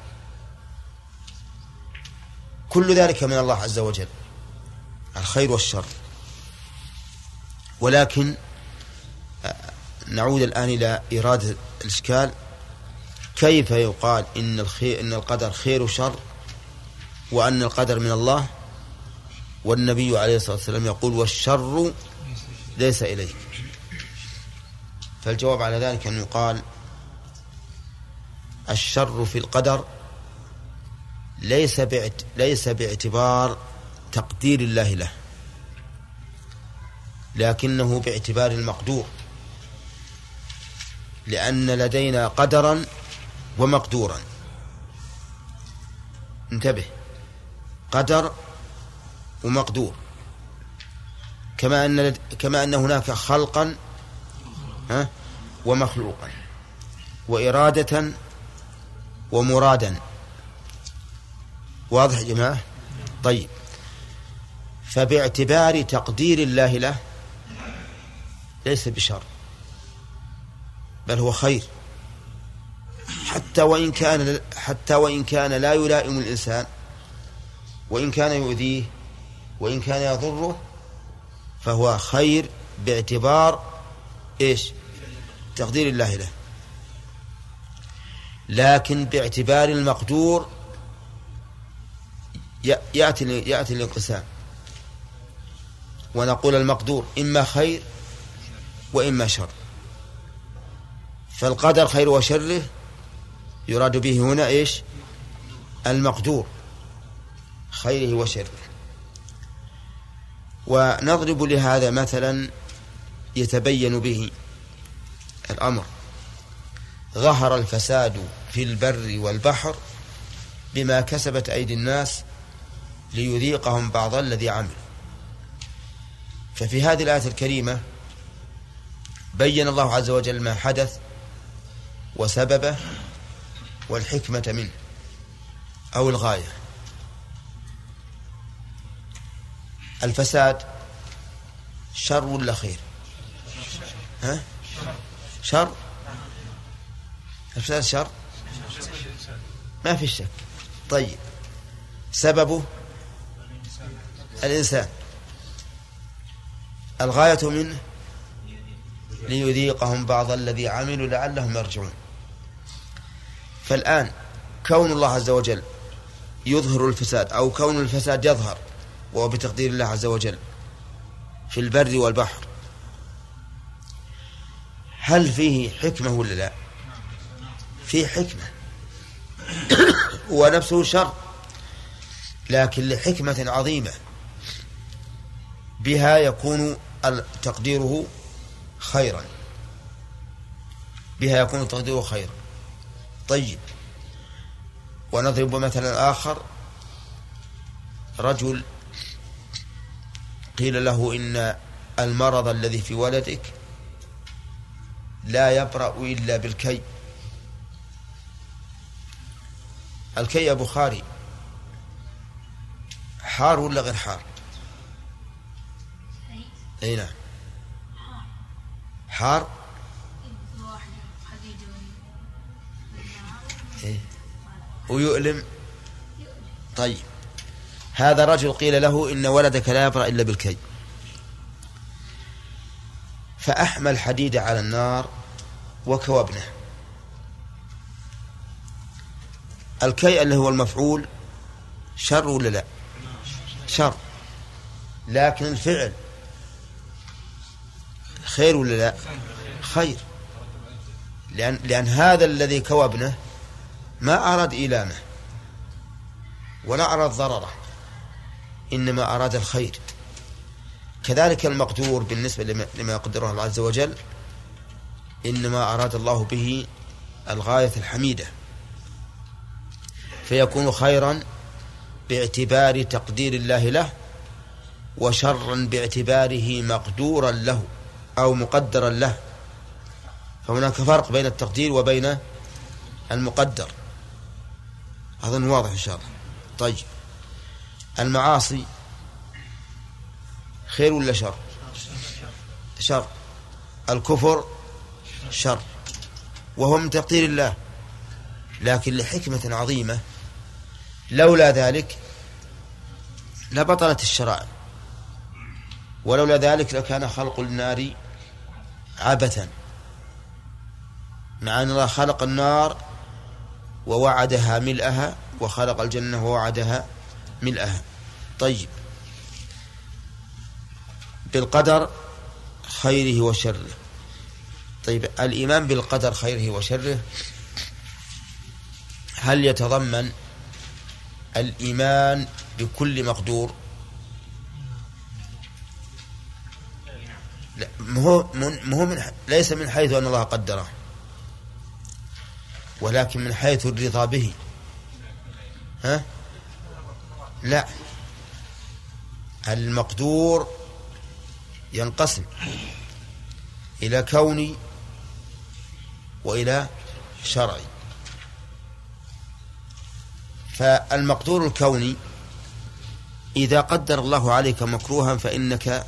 كل ذلك من الله عز وجل. الخير والشر. ولكن نعود الآن إلى إرادة الإشكال. كيف يقال إن الخير إن القدر خير وشر وأن القدر من الله؟ والنبي عليه الصلاة والسلام يقول والشر ليس إليك. فالجواب على ذلك أن يقال الشر في القدر ليس. ليس باعتبار تقدير الله له. لكنه باعتبار المقدور. لأن لدينا قدرا ومقدورا. انتبه. قدر ومقدور. كما أن كما أن هناك خلقا ها ومخلوقا. وإرادة ومرادا. واضح يا جماعة؟ طيب. فباعتبار تقدير الله له ليس بشر بل هو خير. حتى وإن كان حتى وإن كان لا يلائم الإنسان وإن كان يؤذيه وإن كان يضره فهو خير باعتبار إيش؟ تقدير الله له. لكن باعتبار المقدور يأتي يأتي الانقسام. ونقول المقدور إما خير وإما شر. فالقدر خير وشره يراد به هنا إيش؟ المقدور. خيره وشره. ونضرب لهذا مثلا يتبين به الأمر. ظهر الفساد في البر والبحر بما كسبت أيدي الناس ليذيقهم بعض الذي عملوا. ففي هذه الآية الكريمة بين الله عز وجل ما حدث وسببه والحكمة منه أو الغاية. الفساد شر ولا خير؟ ها؟ شر؟ الفساد شر؟ ما في شك. طيب. سببه؟ الإنسان. الغاية منه ليذيقهم بعض الذي عملوا لعلهم يرجعون. فالآن كون الله عز وجل يظهر الفساد أو كون الفساد يظهر وهو بتقدير الله عز وجل في البر والبحر هل فيه حكمة ولا لا؟ فيه حكمة. ونفسه شر لكن لحكمة عظيمة بها يكون تقديره خيرا. بها يكون تقديره خيرا. طيب. ونضرب مثلا آخر. رجل قيل له إن المرض الذي في ولدك لا يبرأ إلا بالكي. الكي يا بخاري حار ولا غير حار؟ أي نعم. حار إيه؟ ويؤلم. طيب. هذا رجل قيل له إن ولدك لا يبرأ إلا بالكي. فأحمى الحديد على النار وكوبنه الكي اللي هو المفعول شر ولا لا؟ شر. لكن الفعل خير ولا لا؟ خير. لأن, لأن هذا الذي كوبنه ما أراد إيلامه ولا أراد ضرره إنما أراد الخير. كذلك المقدور بالنسبة لما يقدره الله عز وجل إنما أراد الله به الغاية الحميدة. فيكون خيرا باعتبار تقدير الله له وشرا باعتباره مقدورا له. أو مقدرا له. فهناك فرق بين التقدير وبين المقدر. أظن واضح إن شاء الله. طيب. المعاصي خير ولا شر؟ شر. الكفر شر. وهو من تقدير الله. لكن لحكمة عظيمة لولا ذلك لبطلت الشرائع. ولولا ذلك لكان خلق النار عبثا. مع أن الله خلق النار ووعدها ملأها وخلق الجنة ووعدها ملأها. طيب. بالقدر خيره وشره. طيب الإيمان بالقدر خيره وشره. هل يتضمن الإيمان بكل مقدور؟ لا هو من هو من ليس من حيث أن الله قدره ولكن من حيث الرضا به. ها؟ لا. المقدور ينقسم إلى كوني وإلى شرعي فالمقدور الكوني إذا قدر الله عليك مكروها فإنك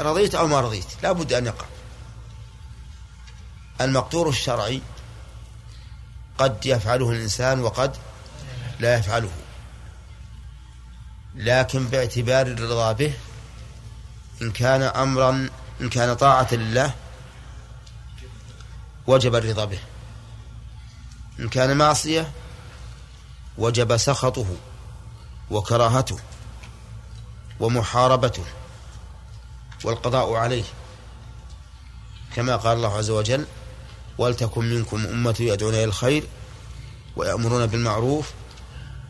رضيت أو ما رضيت لا بد أن يقع. المقدور الشرعي قد يفعله الإنسان وقد لا يفعله. لكن باعتبار الرضا به إن كان أمرا إن كان طاعة لله وجب الرضا به. إن كان معصية وجب سخطه وكراهته ومحاربته. والقضاء عليه. كما قال الله عز وجل ولتكن منكم أمة يدعون إلى الخير ويأمرون بالمعروف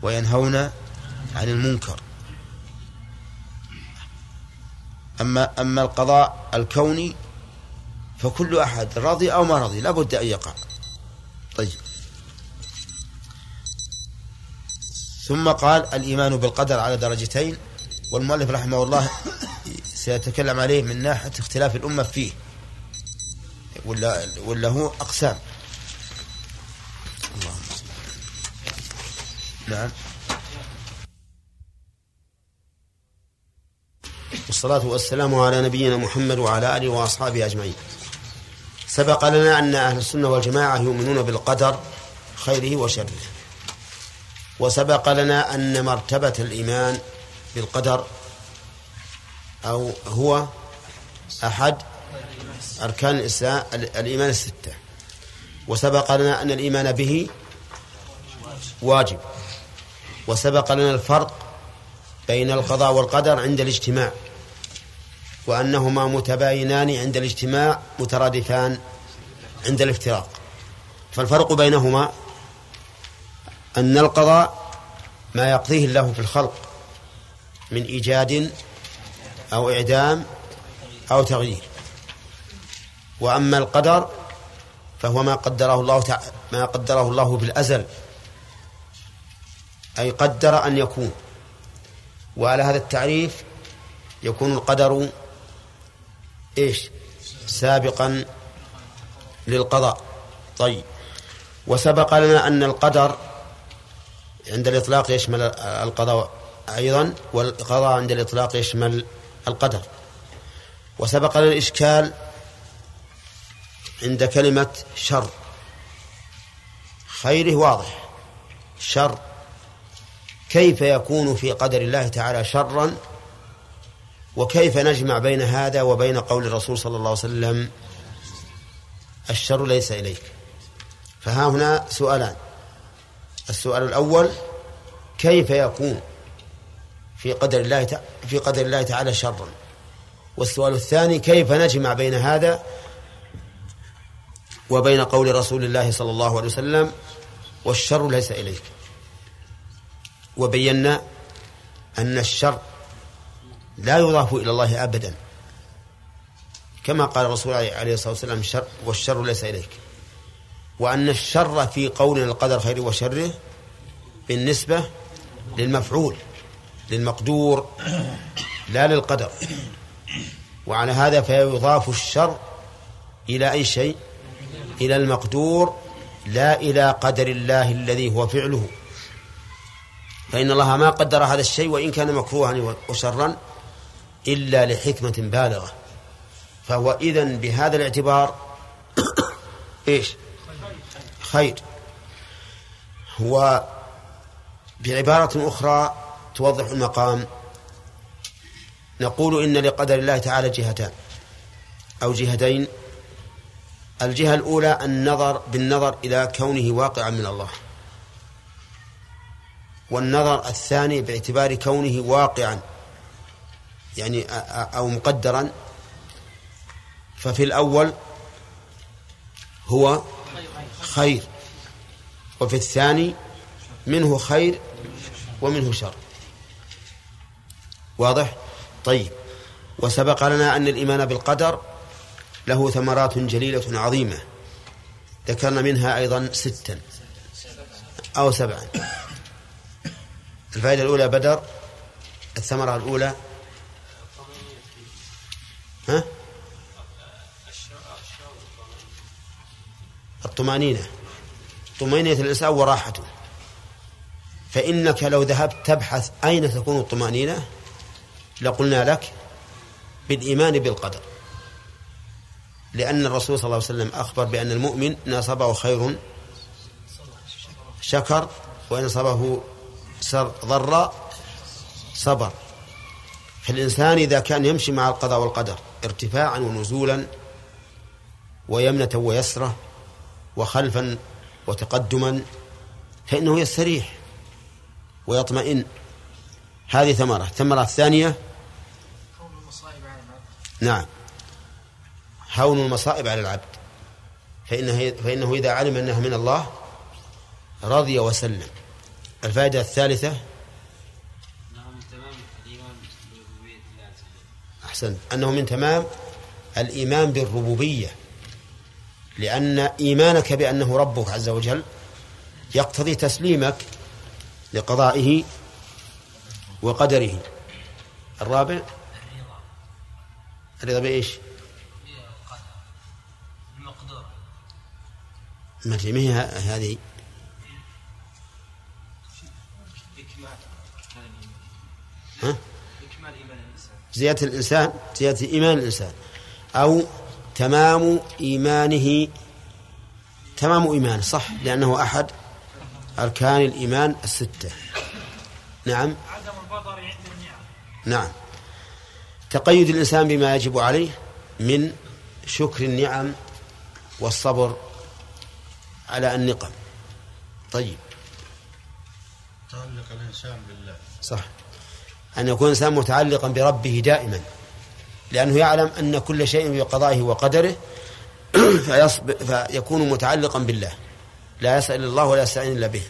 وينهون عن المنكر. أما أما القضاء الكوني فكل أحد راضي أو ما راضي لابد أن يقع. طيب. ثم قال الإيمان بالقدر على درجتين. والمؤلف رحمه الله سيتكلم عليه من ناحية اختلاف الأمة فيه. ولا ولا هو أقسام. اللهم نعم. والصلاة والسلام على نبينا محمد وعلى آله وأصحابه أجمعين. سبق لنا أن أهل السنة والجماعة يؤمنون بالقدر خيره وشره. وسبق لنا أن مرتبة الإيمان بالقدر أو هو أحد أركان الإسلام الإيمان الستة. وسبق لنا أن الإيمان به واجب. وسبق لنا الفرق بين القضاء والقدر عند الاجتماع. وأنهما متباينان عند الاجتماع مترادفان عند الافتراق. فالفرق بينهما أن القضاء ما يقضيه الله في الخلق من إيجاد أو إعدام أو تغيير. وأما القدر فهو ما قدره الله تع... ما قدره الله بالأزل أي قدر أن يكون. وعلى هذا التعريف يكون القدر إيش؟ سابقا للقضاء. طيب. وسبق لنا أن القدر عند الإطلاق يشمل القضاء أيضا والقضاء عند الإطلاق يشمل القدر. وسبق لنا الإشكال عند كلمة شر. خيره واضح. شر. كيف يكون في قدر الله تعالى شرا؟ وكيف نجمع بين هذا وبين قول الرسول صلى الله عليه وسلم الشر ليس إليك؟ فها هنا سؤالان. السؤال الأول كيف يكون في قدر الله في قدر الله تعالى شرا والسؤال الثاني كيف نجمع بين هذا وبين قول رسول الله صلى الله عليه وسلم والشر ليس إليك؟ وبينا أن الشر لا يضاف إلى الله أبدا. كما قال الرسول عليه الصلاة والسلام الشر والشر ليس إليك. وأن الشر في قولنا القدر خيره وشره بالنسبة للمفعول. للمقدور لا للقدر. وعلى هذا فيضاف الشر إلى أي شيء؟ إلى المقدور لا إلى قدر الله الذي هو فعله. فإن الله ما قدر هذا الشيء وإن كان مكروها وشرا إلا لحكمة بالغة. فهو إذن بهذا الاعتبار إيش؟ خير. هو بعبارة أخرى توضح المقام. نقول إن لقدر الله تعالى جهتان أو جهتين. الجهة الأولى النظر بالنظر إلى كونه واقعا من الله. والنظر الثاني باعتبار كونه واقعا يعني أو مقدرا. ففي الأول هو خير وفي الثاني منه خير ومنه شر. واضح؟ طيب. وسبق لنا أن الإيمان بالقدر له ثمرات جليلة عظيمة. ذكرنا منها أيضا ستا أو سبعا. الفائدة الأولى بدر الثمرة الأولى ها؟ الطمأنينة. طمأنينة الإنسان وراحته. فإنك لو ذهبت تبحث أين تكون الطمأنينة؟ لقلنا لك بالإيمان بالقدر. لأن الرسول صلى الله عليه وسلم أخبر بأن المؤمن إن أصابه خير شكر وإن أصابه ضر صبر. فالإنسان إذا كان يمشي مع القضاء والقدر ارتفاعا ونزولا ويمنة ويسرة وخلفا وتقدما فإنه يستريح ويطمئن. هذه ثمرة. الثمرة الثانية نعم. هون المصائب على العبد. فإنه, فإنه إذا علم أنها من الله رضي وسلم. الفائدة الثالثة؟ أحسن. أنه من تمام الإيمان بالربوبية. لأن إيمانك بأنه ربك عز وجل يقتضي تسليمك لقضائه وقدره. الرابع؟ الرضا بإيش ما هي هذه؟ ها؟ زيادة الإنسان زيادة إيمان الإنسان أو تمام إيمانه تمام إيمانه صح لأنه أحد أركان الإيمان الستة. نعم. عدم البطر عند النعم. نعم. تقيد الإنسان بما يجب عليه من شكر النعم والصبر على النقم. طيب. تعلق الإنسان بالله. صح. أن يكون الإنسان متعلقا بربه دائما. لأنه يعلم أن كل شيء بقضائه وقدره فيكون متعلقا بالله. لا يسأل الله ولا يستعين إلا به.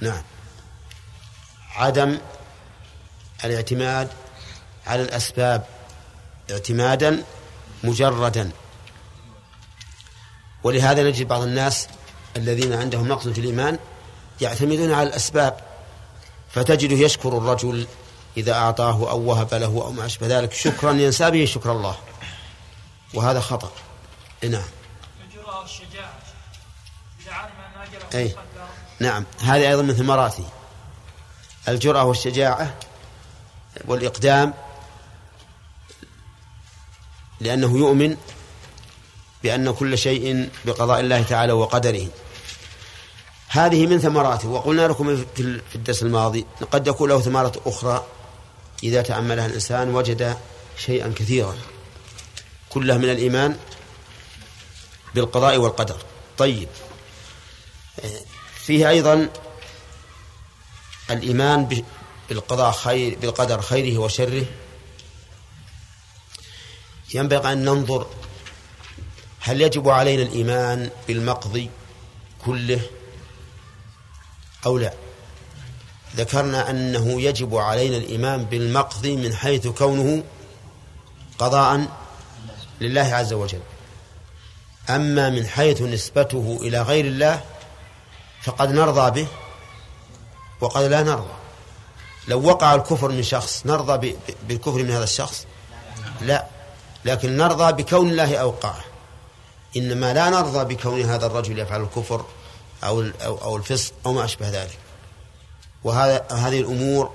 نعم. عدم الاعتماد على الأسباب اعتمادا مجردا. ولهذا نجد بعض الناس الذين عندهم نقص في الإيمان يعتمدون على الأسباب فتجده يشكر الرجل إذا أعطاه أو وهب له أو ما أشبه ذلك شكرا ينسى به شكر الله. وهذا خطأ. نعم. أي. نعم. هذه أيضا من ثمراته الجرأة والشجاعة والإقدام لأنه يؤمن بأن كل شيء بقضاء الله تعالى وقدره. هذه من ثمراته. وقلنا لكم في الدرس الماضي قد يكون له ثمرة أخرى إذا تأملها الإنسان وجد شيئا كثيرا. كلها من الإيمان بالقضاء والقدر. طيب. فيه أيضا الإيمان بالقضاء خير بالقدر خيره وشره. ينبغي أن ننظر هل يجب علينا الإيمان بالمقضي كله أو لا. ذكرنا أنه يجب علينا الإيمان بالمقضي من حيث كونه قضاء لله عز وجل. أما من حيث نسبته إلى غير الله فقد نرضى به وقد لا نرضى. لو وقع الكفر من شخص نرضى بالكفر من هذا الشخص؟ لا. لكن نرضى بكون الله أوقعه. إنما لا نرضى بكون هذا الرجل يفعل الكفر أو أو الفسق أو ما أشبه ذلك. وهذا هذه الأمور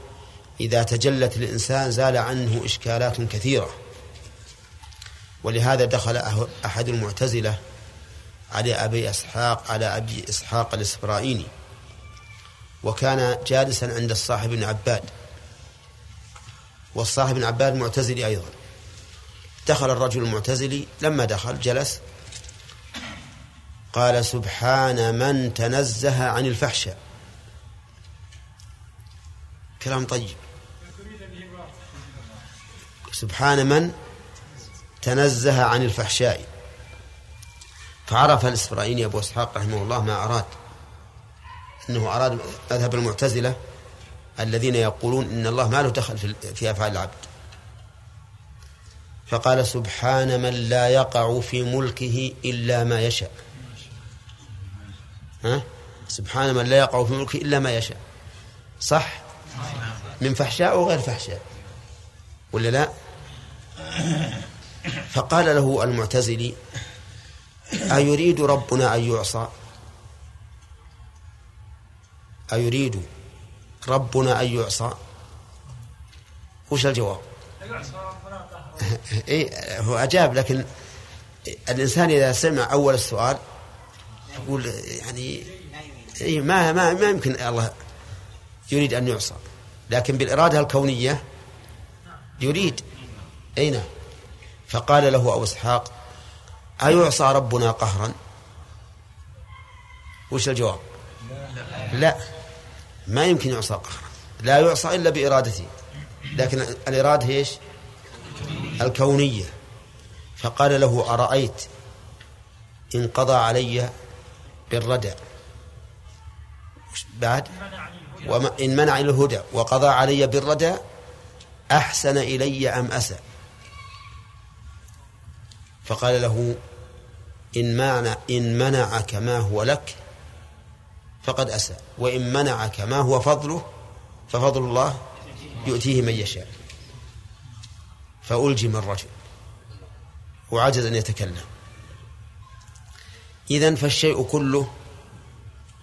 إذا تجلت للإنسان زال عنه إشكالات كثيرة. ولهذا دخل أه- أحد المعتزلة على أبي إسحاق على أبي إسحاق الإسفرائيني وكان جالسا عند الصاحب بن عباد. والصاحب بن عباد معتزلي أيضا. دخل الرجل المعتزلي لما دخل جلس قال سبحان من تنزه عن الفحشاء. كلام طيب. سبحان من تنزه عن الفحشاء. فعرف الإسرائيلي أبو إسحاق رحمه الله ما أراد. أنه أراد مذهب المعتزلة الذين يقولون إن الله ما له دخل في أفعال العبد. فقال سبحان من لا يقع في ملكه إلا ما يشاء. ها؟ سبحان من لا يقع في ملكه إلا ما يشاء. صح؟ من فحشاء وغير فحشاء؟ ولا لا؟ فقال له المعتزلي أيريد ربنا أن يعصى؟ أيريد ربنا أن يعصى؟ وش الجواب؟ إيه هو أجاب لكن الإنسان إذا سمع أول السؤال يقول يعني إيه ما ما ما يمكن الله يريد أن يعصى. لكن بالإرادة الكونية يريد. أين. فقال له أبو إسحاق أيعصى ربنا قهرا؟ وش الجواب؟ لا. ما يمكن يعصى قهرا لا يعصى إلا بإرادته. لكن الإرادة إيش؟ الكونية. فقال له أرأيت إن قضى علي بالردى؟ بعد؟ إن منع الهدى. وقضى علي بالردى؟ أحسن إلي أم أسى؟ فقال له إن منع إن منعك ما هو لك فقد أسى وإن منعك ما هو فضله ففضل الله يؤتيه من يشاء. فألجم الرجل. وعجز أن يتكلم. إذن فالشيء كله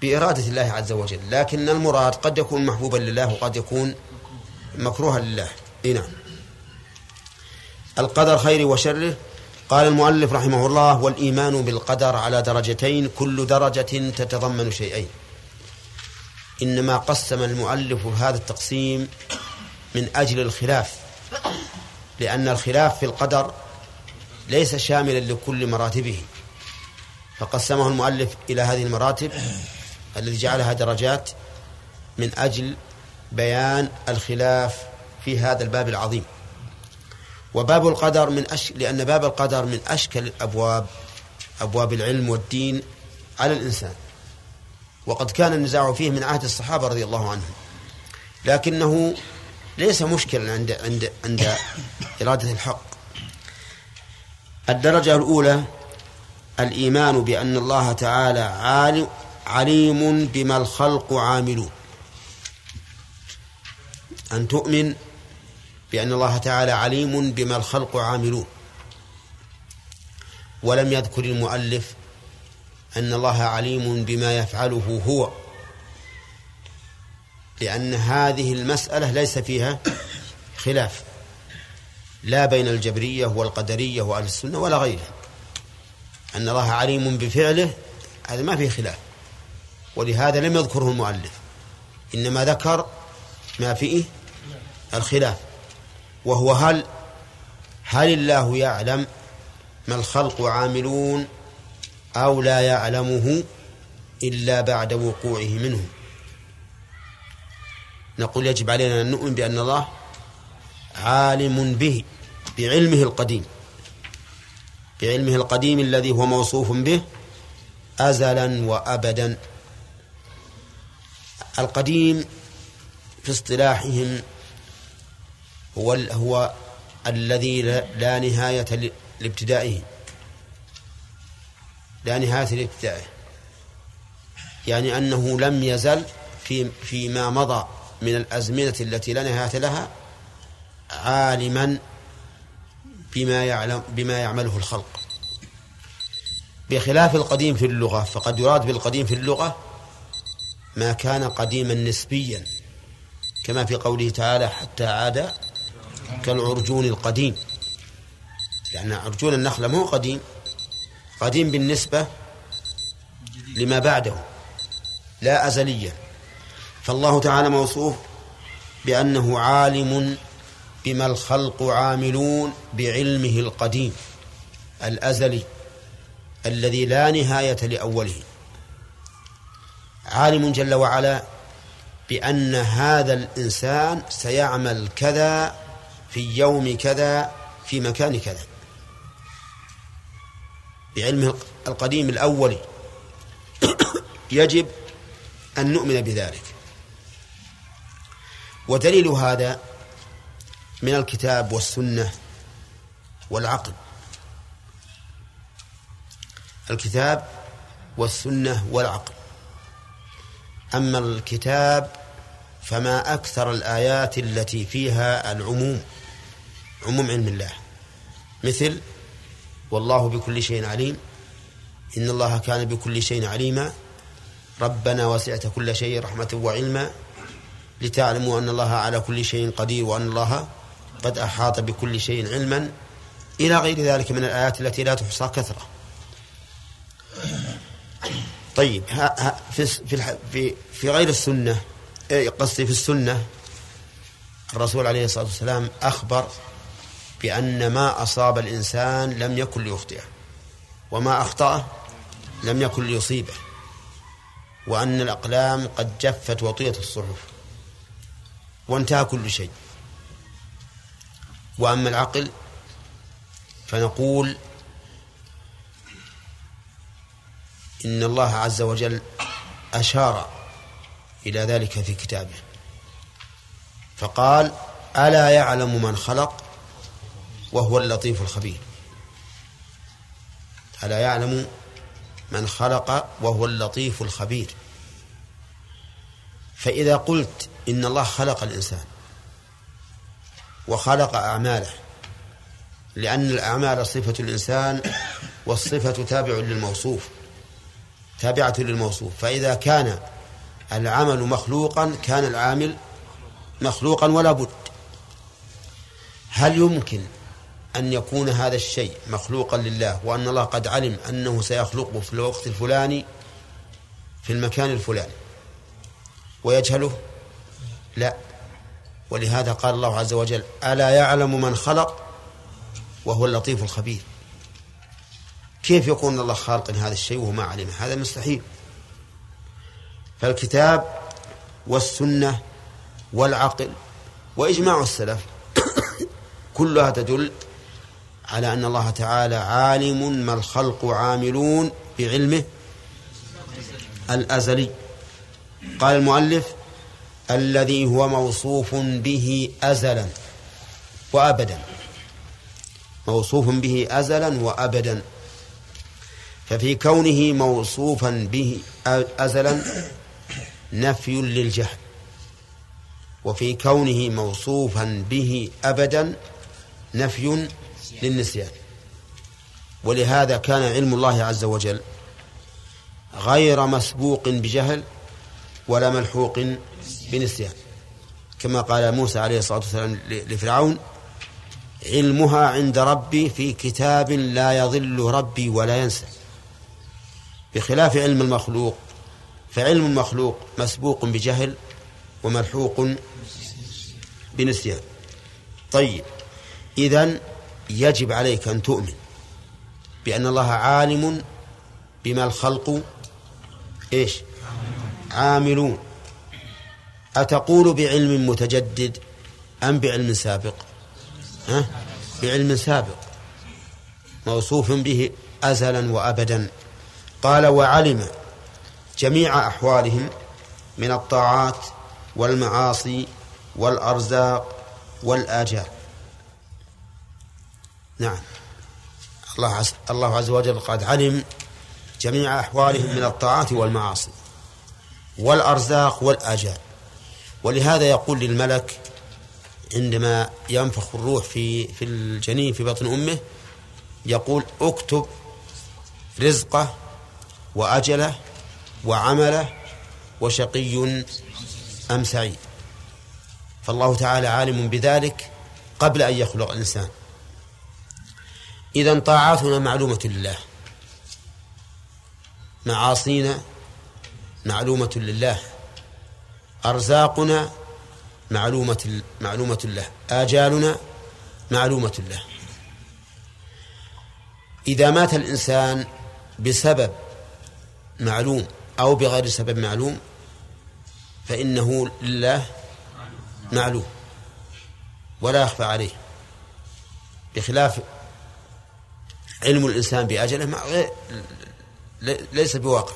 بإرادة الله عز وجل. لكن المراد قد يكون محبوبا لله وقد يكون مكروها لله. إيه نعم. القدر خير وشره. قال المؤلف رحمه الله والإيمان بالقدر على درجتين كل درجة تتضمن شيئين. إنما قسم المؤلف هذا التقسيم من أجل الخلاف لأن الخلاف في القدر ليس شاملا لكل مراتبه. فقسمه المؤلف إلى هذه المراتب الذي جعلها درجات من أجل بيان الخلاف في هذا الباب العظيم. وباب القدر من أش... لأن باب القدر من أشكل الأبواب أبواب العلم والدين على الإنسان. وقد كان النزاع فيه من عهد الصحابة رضي الله عنهم. لكنه ليس مشكلا عند عند عند إرادة الحق. الدرجة الأولى الإيمان بأن الله تعالى عليم بما الخلق عاملون. أن تؤمن بأن الله تعالى عليم بما الخلق عاملون. ولم يذكر المؤلف أن الله عليم بما يفعله هو. لأن هذه المسألة ليس فيها خلاف. لا بين الجبرية والقدرية وأهل السنة ولا غيرها. أن الله عليم بفعله هذا ما فيه خلاف. ولهذا لم يذكره المؤلف. إنما ذكر ما فيه الخلاف. وهو هل هل الله يعلم ما الخلق عاملون أو لا يعلمه إلا بعد وقوعه منه. نقول يجب علينا أن نؤمن بأن الله عالم به بعلمه القديم. بعلمه القديم الذي هو موصوف به أزلا وأبدا. القديم في اصطلاحهم هو هو الذي لا نهاية لابتدائه. لا نهاية لابتدائه يعني أنه لم يزل في فيما مضى من الأزمنة التي لا نهاية لها عالما بما يعلم بما يعمله الخلق. بخلاف القديم في اللغة فقد يراد بالقديم في اللغة ما كان قديما نسبيا كما في قوله تعالى حتى عاد كالعرجون القديم لأن عرجون النخلة مو قديم. قديم بالنسبة لما بعده لا أزليا فالله تعالى موصوف بأنه عالم بما الخلق عاملون بعلمه القديم الأزلي الذي لا نهاية لأوله. عالم جل وعلا بأن هذا الإنسان سيعمل كذا في يوم كذا في مكان كذا. بعلمه القديم الأولي يجب أن نؤمن بذلك. ودليل هذا من الكتاب والسنة والعقل. الكتاب والسنة والعقل. أما الكتاب فما أكثر الآيات التي فيها العموم عموم علم الله. مثل والله بكل شيء عليم. إن الله كان بكل شيء عليما. ربنا وسعت كل شيء رحمة وعلما. لتعلموا أن الله على كل شيء قدير وأن الله قد أحاط بكل شيء علما. إلى غير ذلك من الآيات التي لا تحصى كثرة. طيب ها ها في في في, غير السنة إيه، قصدي في السنة الرسول عليه الصلاة والسلام أخبر بأن ما أصاب الإنسان لم يكن ليخطئه وما أخطأه لم يكن ليصيبه وأن الأقلام قد جفت وطيت الصحف وانتهى كل شيء. وأما العقل فنقول إن الله عز وجل أشار إلى ذلك في كتابه فقال ألا يعلم من خلق وهو اللطيف الخبير. ألا يعلم من خلق وهو اللطيف الخبير. فإذا قلت إن الله خلق الإنسان وخلق أعماله لأن الأعمال صفة الإنسان والصفة تابع للموصوف تابعة للموصوف. فإذا كان العمل مخلوقا كان العامل مخلوقا ولا بد. هل يمكن أن يكون هذا الشيء مخلوقا لله وأن الله قد علم أنه سيخلقه في الوقت الفلاني في المكان الفلاني. ويجهله؟ لا. ولهذا قال الله عز وجل ألا يعلم من خلق؟ وهو اللطيف الخبير. كيف يكون الله خالق هذا الشيء وهو ما علمه؟ هذا مستحيل فالكتاب والسنة والعقل وإجماع السلف كلها تدل على أن الله تعالى عالم ما الخلق عاملون بعلمه الأزلي. قال المؤلف الذي هو موصوف به أزلا وأبدا. موصوف به أزلا وأبدا. ففي كونه موصوفا به أزلا نفي للجهل. وفي كونه موصوفا به أبدا نفي للنسيان. ولهذا كان علم الله عز وجل غير مسبوق بجهل ولا ملحوق بنسيان. كما قال موسى عليه الصلاة والسلام لفرعون علمها عند ربي في كتاب لا يضل ربي ولا ينسى. بخلاف علم المخلوق فعلم المخلوق مسبوق بجهل وملحوق بنسيان. طيب إذن يجب عليك أن تؤمن بأن الله عالم بما الخلق إيش؟ عاملون. أتقول بعلم متجدد أم بعلم سابق؟ ها؟ بعلم سابق. موصوف به أزلا وأبدا. قال وعلم جميع أحوالهم من الطاعات والمعاصي والأرزاق والآجال. نعم. الله عز, الله عز وجل قد علم جميع أحوالهم من الطاعات والمعاصي والأرزاق والآجال. ولهذا يقول للملك عندما ينفخ الروح في في الجنين في بطن أمه يقول اكتب رزقه وأجله وعمله وشقي أم سعيد. فالله تعالى عالم بذلك قبل أن يخلق الإنسان. إذا طاعاتنا معلومة لله. معاصينا معلومة لله. أرزاقنا معلومة معلومة له آجالنا معلومة له إذا مات الإنسان بسبب معلوم أو بغير سبب معلوم فإنه لله معلوم. ولا يخفى عليه. بخلاف علم الإنسان بأجله مع ليس بواقع.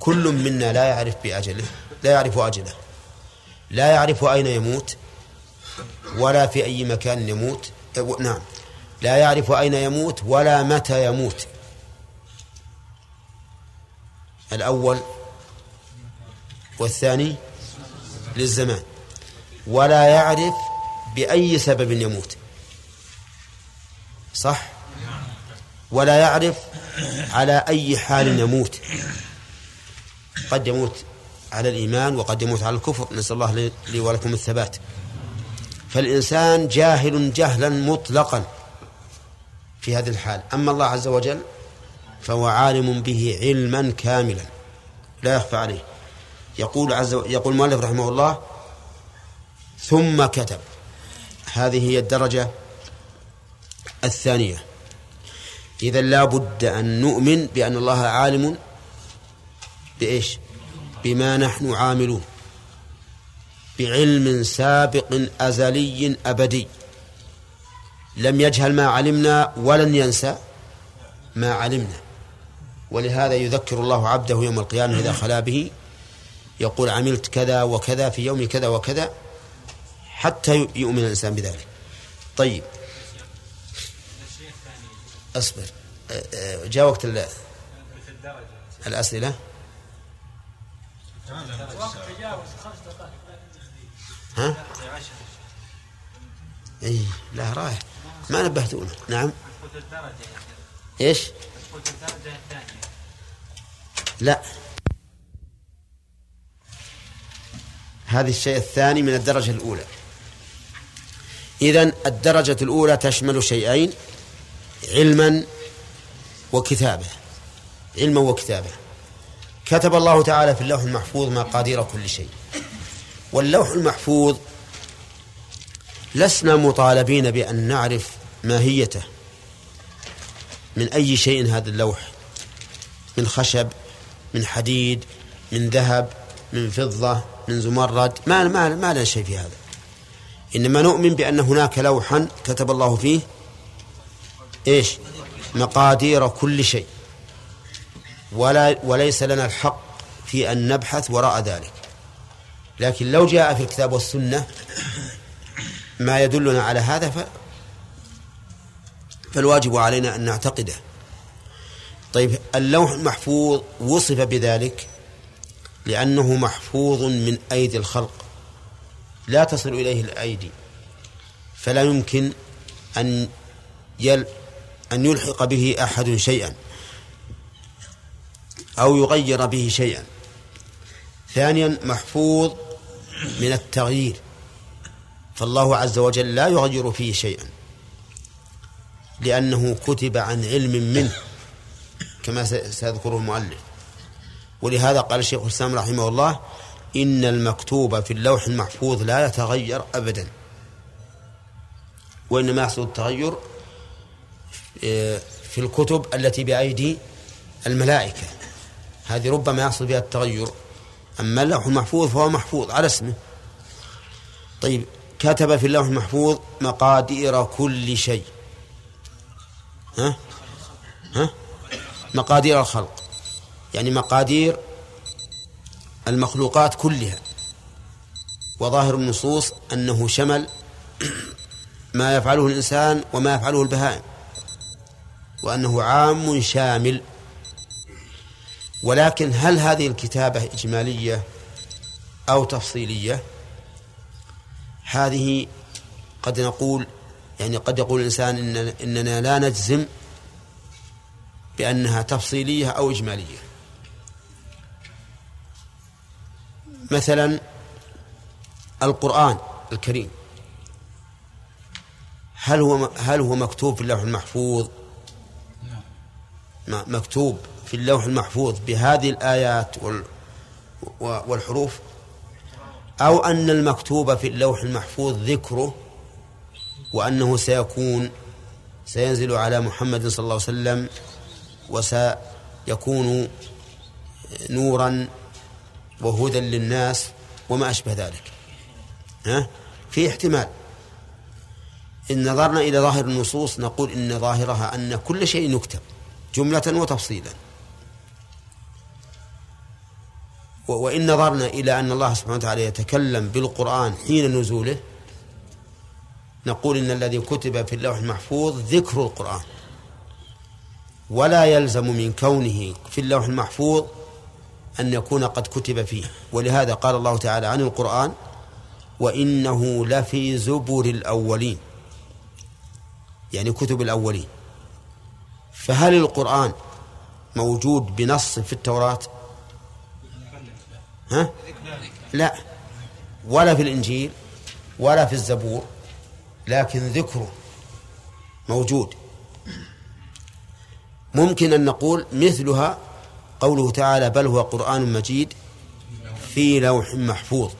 كل منا لا يعرف بأجله لا يعرف أجله. لا يعرف أين يموت ولا في أي مكان يموت. نعم. لا يعرف أين يموت ولا متى يموت. الأول والثاني للزمان. ولا يعرف بأي سبب يموت. صح؟ ولا يعرف على أي حال يموت. قد يموت على الإيمان وقد يموت على الكفر. نسأل الله لي ولكم الثبات. فالإنسان جاهل جهلا مطلقا في هذه الحال. أما الله عز وجل فهو عالم به علما كاملا. لا يخفى عليه. يقول عز و... يقول المؤلف رحمه الله ثم كتب. هذه هي الدرجة الثانية. إذا لا بد أن نؤمن بأن الله عالم بإيش؟ بما نحن عاملون. بعلم سابق أزلي أبدي. لم يجهل ما علمنا ولن ينسى ما علمنا. ولهذا يذكر الله عبده يوم القيامة إذا خلا به يقول عملت كذا وكذا في يوم كذا وكذا حتى يؤمن الإنسان بذلك. طيب اصبر. جاء وقت الأسئلة؟ ها؟ إي لا رايح. ما نبهتونا. نعم. إيش؟ لا. هذا الشيء الثاني من الدرجة الأولى. إذن الدرجة الأولى تشمل شيئين. علما وكتابة. علما وكتابة. كتب الله تعالى في اللوح المحفوظ مقادير كل شيء. واللوح المحفوظ لسنا مطالبين بأن نعرف ماهيته. من أي شيء هذا اللوح؟ من خشب من حديد من ذهب من فضة من زمرد. ما ما ما لنا شيء في هذا. إنما نؤمن بأن هناك لوحا كتب الله فيه إيش؟ مقادير كل شيء. ولا وليس لنا الحق في أن نبحث وراء ذلك. لكن لو جاء في الكتاب والسنة ما يدلنا على هذا ف فالواجب علينا أن نعتقده. طيب اللوح المحفوظ وصف بذلك لأنه محفوظ من أيدي الخلق. لا تصل إليه الأيدي. فلا يمكن أن يل أن يلحق به أحد شيئا أو يغير به شيئا. ثانيا محفوظ من التغيير. فالله عز وجل لا يغير فيه شيئا. لأنه كتب عن علم منه كما سيذكره المؤلف. ولهذا قال الشيخ الإسلام رحمه الله إن المكتوب في اللوح المحفوظ لا يتغير أبدا. وإنما يحصل التغير في الكتب التي بأيدي الملائكة. هذه ربما يحصل بها التغير أما اللوح المحفوظ فهو محفوظ على اسمه. طيب كتب في اللوح المحفوظ مقادير كل شيء. ها؟ ها؟ مقادير الخلق. يعني مقادير المخلوقات كلها. وظاهر النصوص أنه شمل ما يفعله الإنسان وما يفعله البهائم. وأنه عام شامل. ولكن هل هذه الكتابة إجمالية أو تفصيلية؟ هذه قد نقول يعني قد يقول الإنسان إن إننا لا نجزم بأنها تفصيلية أو إجمالية. مثلا القرآن الكريم. هل هو هل هو مكتوب في اللوح المحفوظ؟ مكتوب في اللوح المحفوظ بهذه الآيات والحروف أو أن المكتوب في اللوح المحفوظ ذكره وأنه سيكون سينزل على محمد صلى الله عليه وسلم وسيكون نورا وهدى للناس وما أشبه ذلك. ها؟ في احتمال. إن نظرنا إلى ظاهر النصوص نقول إن ظاهرها أن كل شيء يكتب. جملة وتفصيلا. وإن نظرنا إلى أن الله سبحانه وتعالى يتكلم بالقرآن حين نزوله نقول إن الذي كتب في اللوح المحفوظ ذكر القرآن. ولا يلزم من كونه في اللوح المحفوظ أن يكون قد كتب فيه. ولهذا قال الله تعالى عن القرآن وإنه لفي زبر الأولين. يعني كتب الأولين. فهل القرآن موجود بنص في التوراة؟ ها؟ لا. ولا في الإنجيل ولا في الزبور لكن ذكره موجود. ممكن أن نقول مثلها قوله تعالى بل هو قرآن مجيد في لوح محفوظ.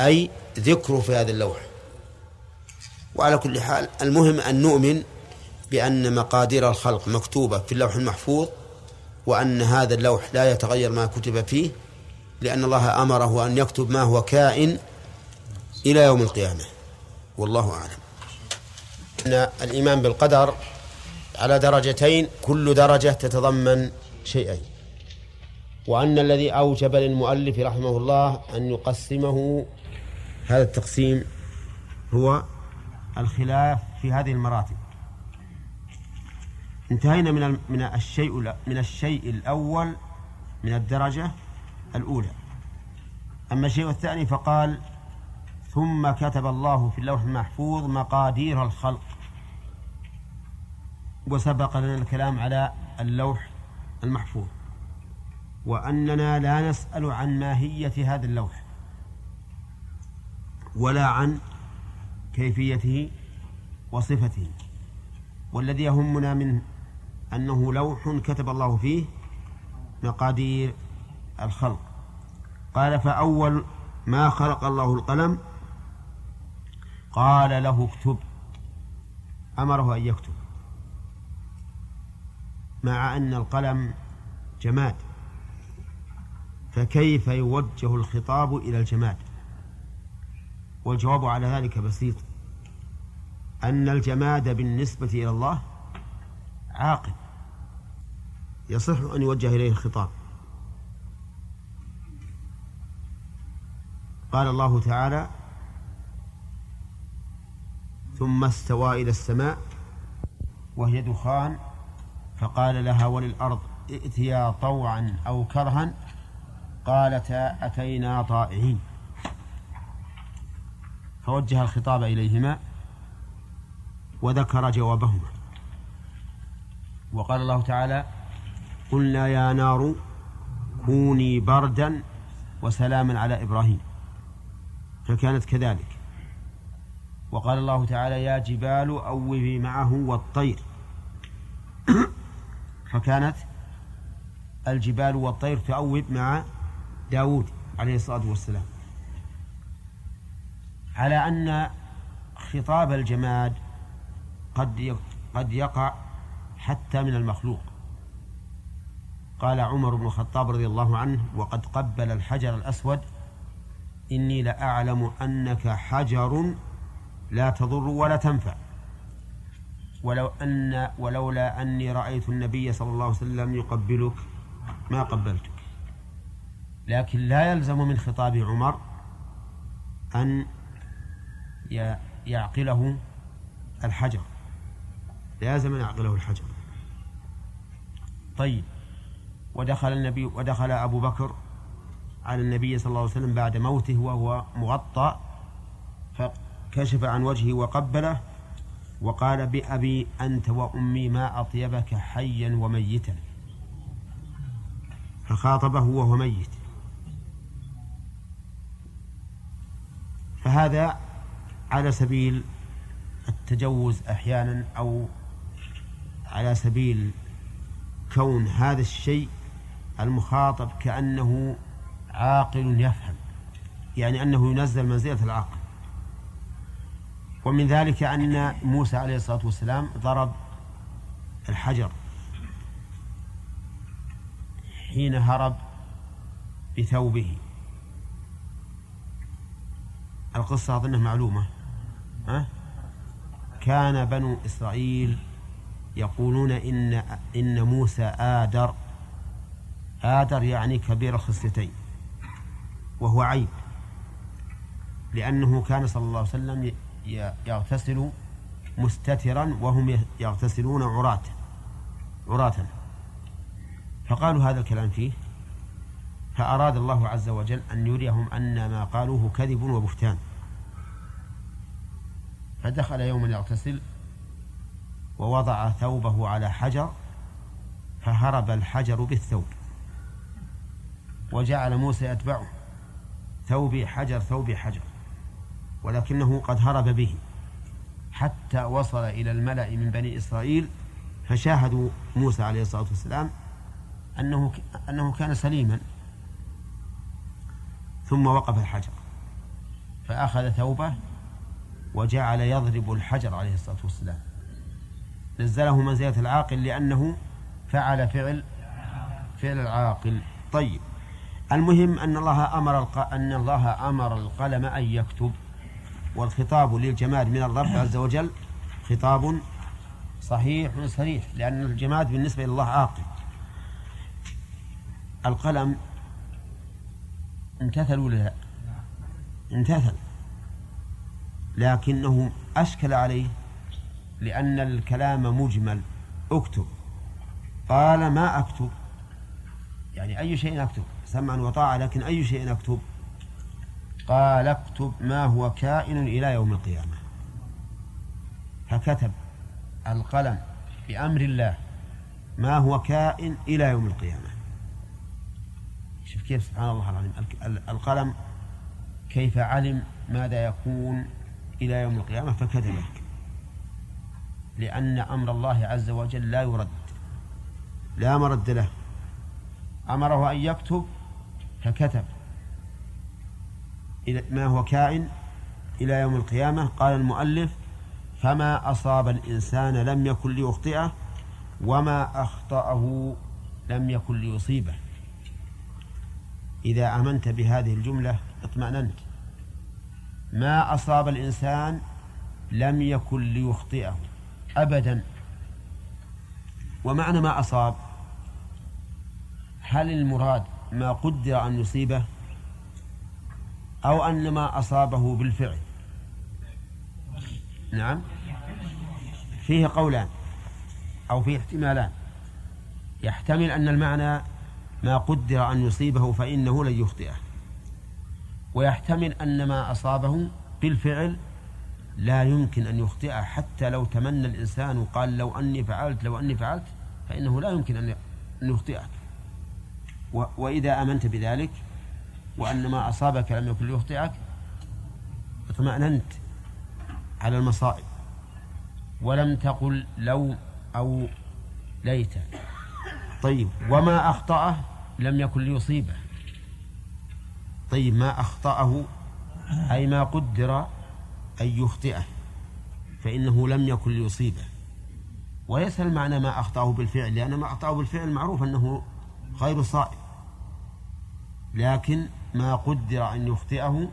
أي ذكره في هذا اللوح. وعلى كل حال المهم أن نؤمن بأن مقادير الخلق مكتوبة في اللوح المحفوظ وأن هذا اللوح لا يتغير ما كتب فيه لأن الله أمره أن يكتب ما هو كائن إلى يوم القيامة. والله أعلم. أن الإيمان بالقدر على درجتين كل درجة تتضمن شيئين. وأن الذي أوجب للمؤلف رحمه الله أن يقسمه هذا التقسيم هو الخلاف في هذه المراتب. انتهينا من من الشيء من الشيء الأول من الدرجة الأولى. أما الشيء الثاني فقال ثم كتب الله في اللوح المحفوظ مقادير الخلق وسبق لنا الكلام على اللوح المحفوظ وأننا لا نسأل عن ماهية هذا اللوح ولا عن كيفيته وصفته والذي يهمنا منه أنه لوح كتب الله فيه مقادير الخلق. قال فأول ما خلق الله القلم قال له اكتب. أمره أن يكتب. مع أن القلم جماد فكيف يوجه الخطاب إلى الجماد؟ والجواب على ذلك بسيط. أن الجماد بالنسبة إلى الله عاقل. يصح أن يوجه إليه الخطاب. قال الله تعالى ثم استوى إلى السماء وهي دخان. فقال لها وللأرض ائتيا طوعا أو كرها. قالتا أتينا طائعين. فوجه الخطاب إليهما وذكر جوابهما. وقال الله تعالى قلنا يا نار كوني بردا وسلاما على إبراهيم. فكانت كذلك. وقال الله تعالى يا جبال أوبي معه والطير. فكانت الجبال والطير تؤوب مع داود عليه الصلاة والسلام. على أن خطاب الجماد قد قد يقع حتى من المخلوق. قال عمر بن الخطاب رضي الله عنه وقد قبل الحجر الأسود إني لأعلم أنك حجر لا تضر ولا تنفع. ولو أن ولولا أني رأيت النبي صلى الله عليه وسلم يقبلك ما قبلتك. لكن لا يلزم من خطاب عمر أن يعقله الحجر. لازم أن يعقله الحجر. طيب. ودخل النبي ودخل أبو بكر على النبي صلى الله عليه وسلم بعد موته وهو مغطى فكشف عن وجهه وقبله وقال بأبي أنت وأمي ما أطيبك حيا وميتا. فخاطبه وهو ميت. فهذا على سبيل التجوز أحيانا أو على سبيل كون هذا الشيء المخاطب كأنه عاقل يفهم يعني أنه ينزل منزلة العقل. ومن ذلك أن موسى عليه الصلاة والسلام ضرب الحجر حين هرب بثوبه. القصة أظنها معلومة ها؟ كان بنو إسرائيل يقولون إن إن موسى آدر. آدر يعني كبير الخصيتين وهو عيب لأنه كان صلى الله عليه وسلم يغتسل مستترا وهم يغتسلون عراة عراة. فقالوا هذا الكلام فيه فأراد الله عز وجل أن يريهم أن ما قالوه كذب وبهتان. فدخل يوما يغتسل ووضع ثوبه على حجر فهرب الحجر بالثوب. وجعل موسى يتبعه. ثوبي حجر ثوبي حجر. ولكنه قد هرب به. حتى وصل إلى الملأ من بني إسرائيل فشاهدوا موسى عليه الصلاة والسلام أنه أنه كان سليما. ثم وقف الحجر. فأخذ ثوبه وجعل يضرب الحجر عليه الصلاة والسلام. نزله منزلة العاقل لأنه فعل فعل فعل العاقل. طيب. المهم أن الله أمر الق... أن الله أمر القلم أن يكتب والخطاب للجماد من الرب عز وجل خطاب صحيح صريح لأن الجماد بالنسبة الله عاقل. القلم امتثل ولا لا؟ امتثل لكنه أشكل عليه لأن الكلام مجمل. اكتب. قال ما أكتب؟ يعني أي شيء أكتب؟ سمعا وطاعة لكن أي شيء أكتب؟ قال اكتب ما هو كائن إلى يوم القيامة. فكتب القلم بأمر الله ما هو كائن إلى يوم القيامة. شوف كيف سبحان الله العظيم. القلم كيف علم ماذا يكون إلى يوم القيامة؟ فكتبه لأن أمر الله عز وجل لا يرد لا مرد له. أمره أن يكتب فكتب. ما هو كائن إلى يوم القيامة؟ قال المؤلف فما أصاب الإنسان لم يكن ليخطئه وما أخطأه لم يكن ليصيبه. إذا آمنت بهذه الجملة اطمأننت. ما أصاب الإنسان لم يكن ليخطئه. أبدا. ومعنى ما أصاب؟ هل المراد ما قدر أن يصيبه أو أن ما أصابه بالفعل. نعم. فيه قولان أو فيه احتمالان. يحتمل أن المعنى ما قدر أن يصيبه فإنه لن يخطئه. ويحتمل أن ما أصابه بالفعل لا يمكن أن يخطئه. حتى لو تمنى الإنسان وقال لو أني فعلت لو أني فعلت فإنه لا يمكن أن يخطئك وإذا آمنت بذلك وأن ما أصابك لم يكن ليخطئك اطمأننت على المصائب. ولم تقل لو أو ليت. طيب وما أخطأه لم يكن ليصيبه. طيب ما أخطأه أي ما قدر أن يخطئه فإنه لم يكن ليصيبه. وليس المعنى ما أخطأه بالفعل لأن ما أخطأه بالفعل معروف أنه غير صائب. لكن ما قدر أن يخطئه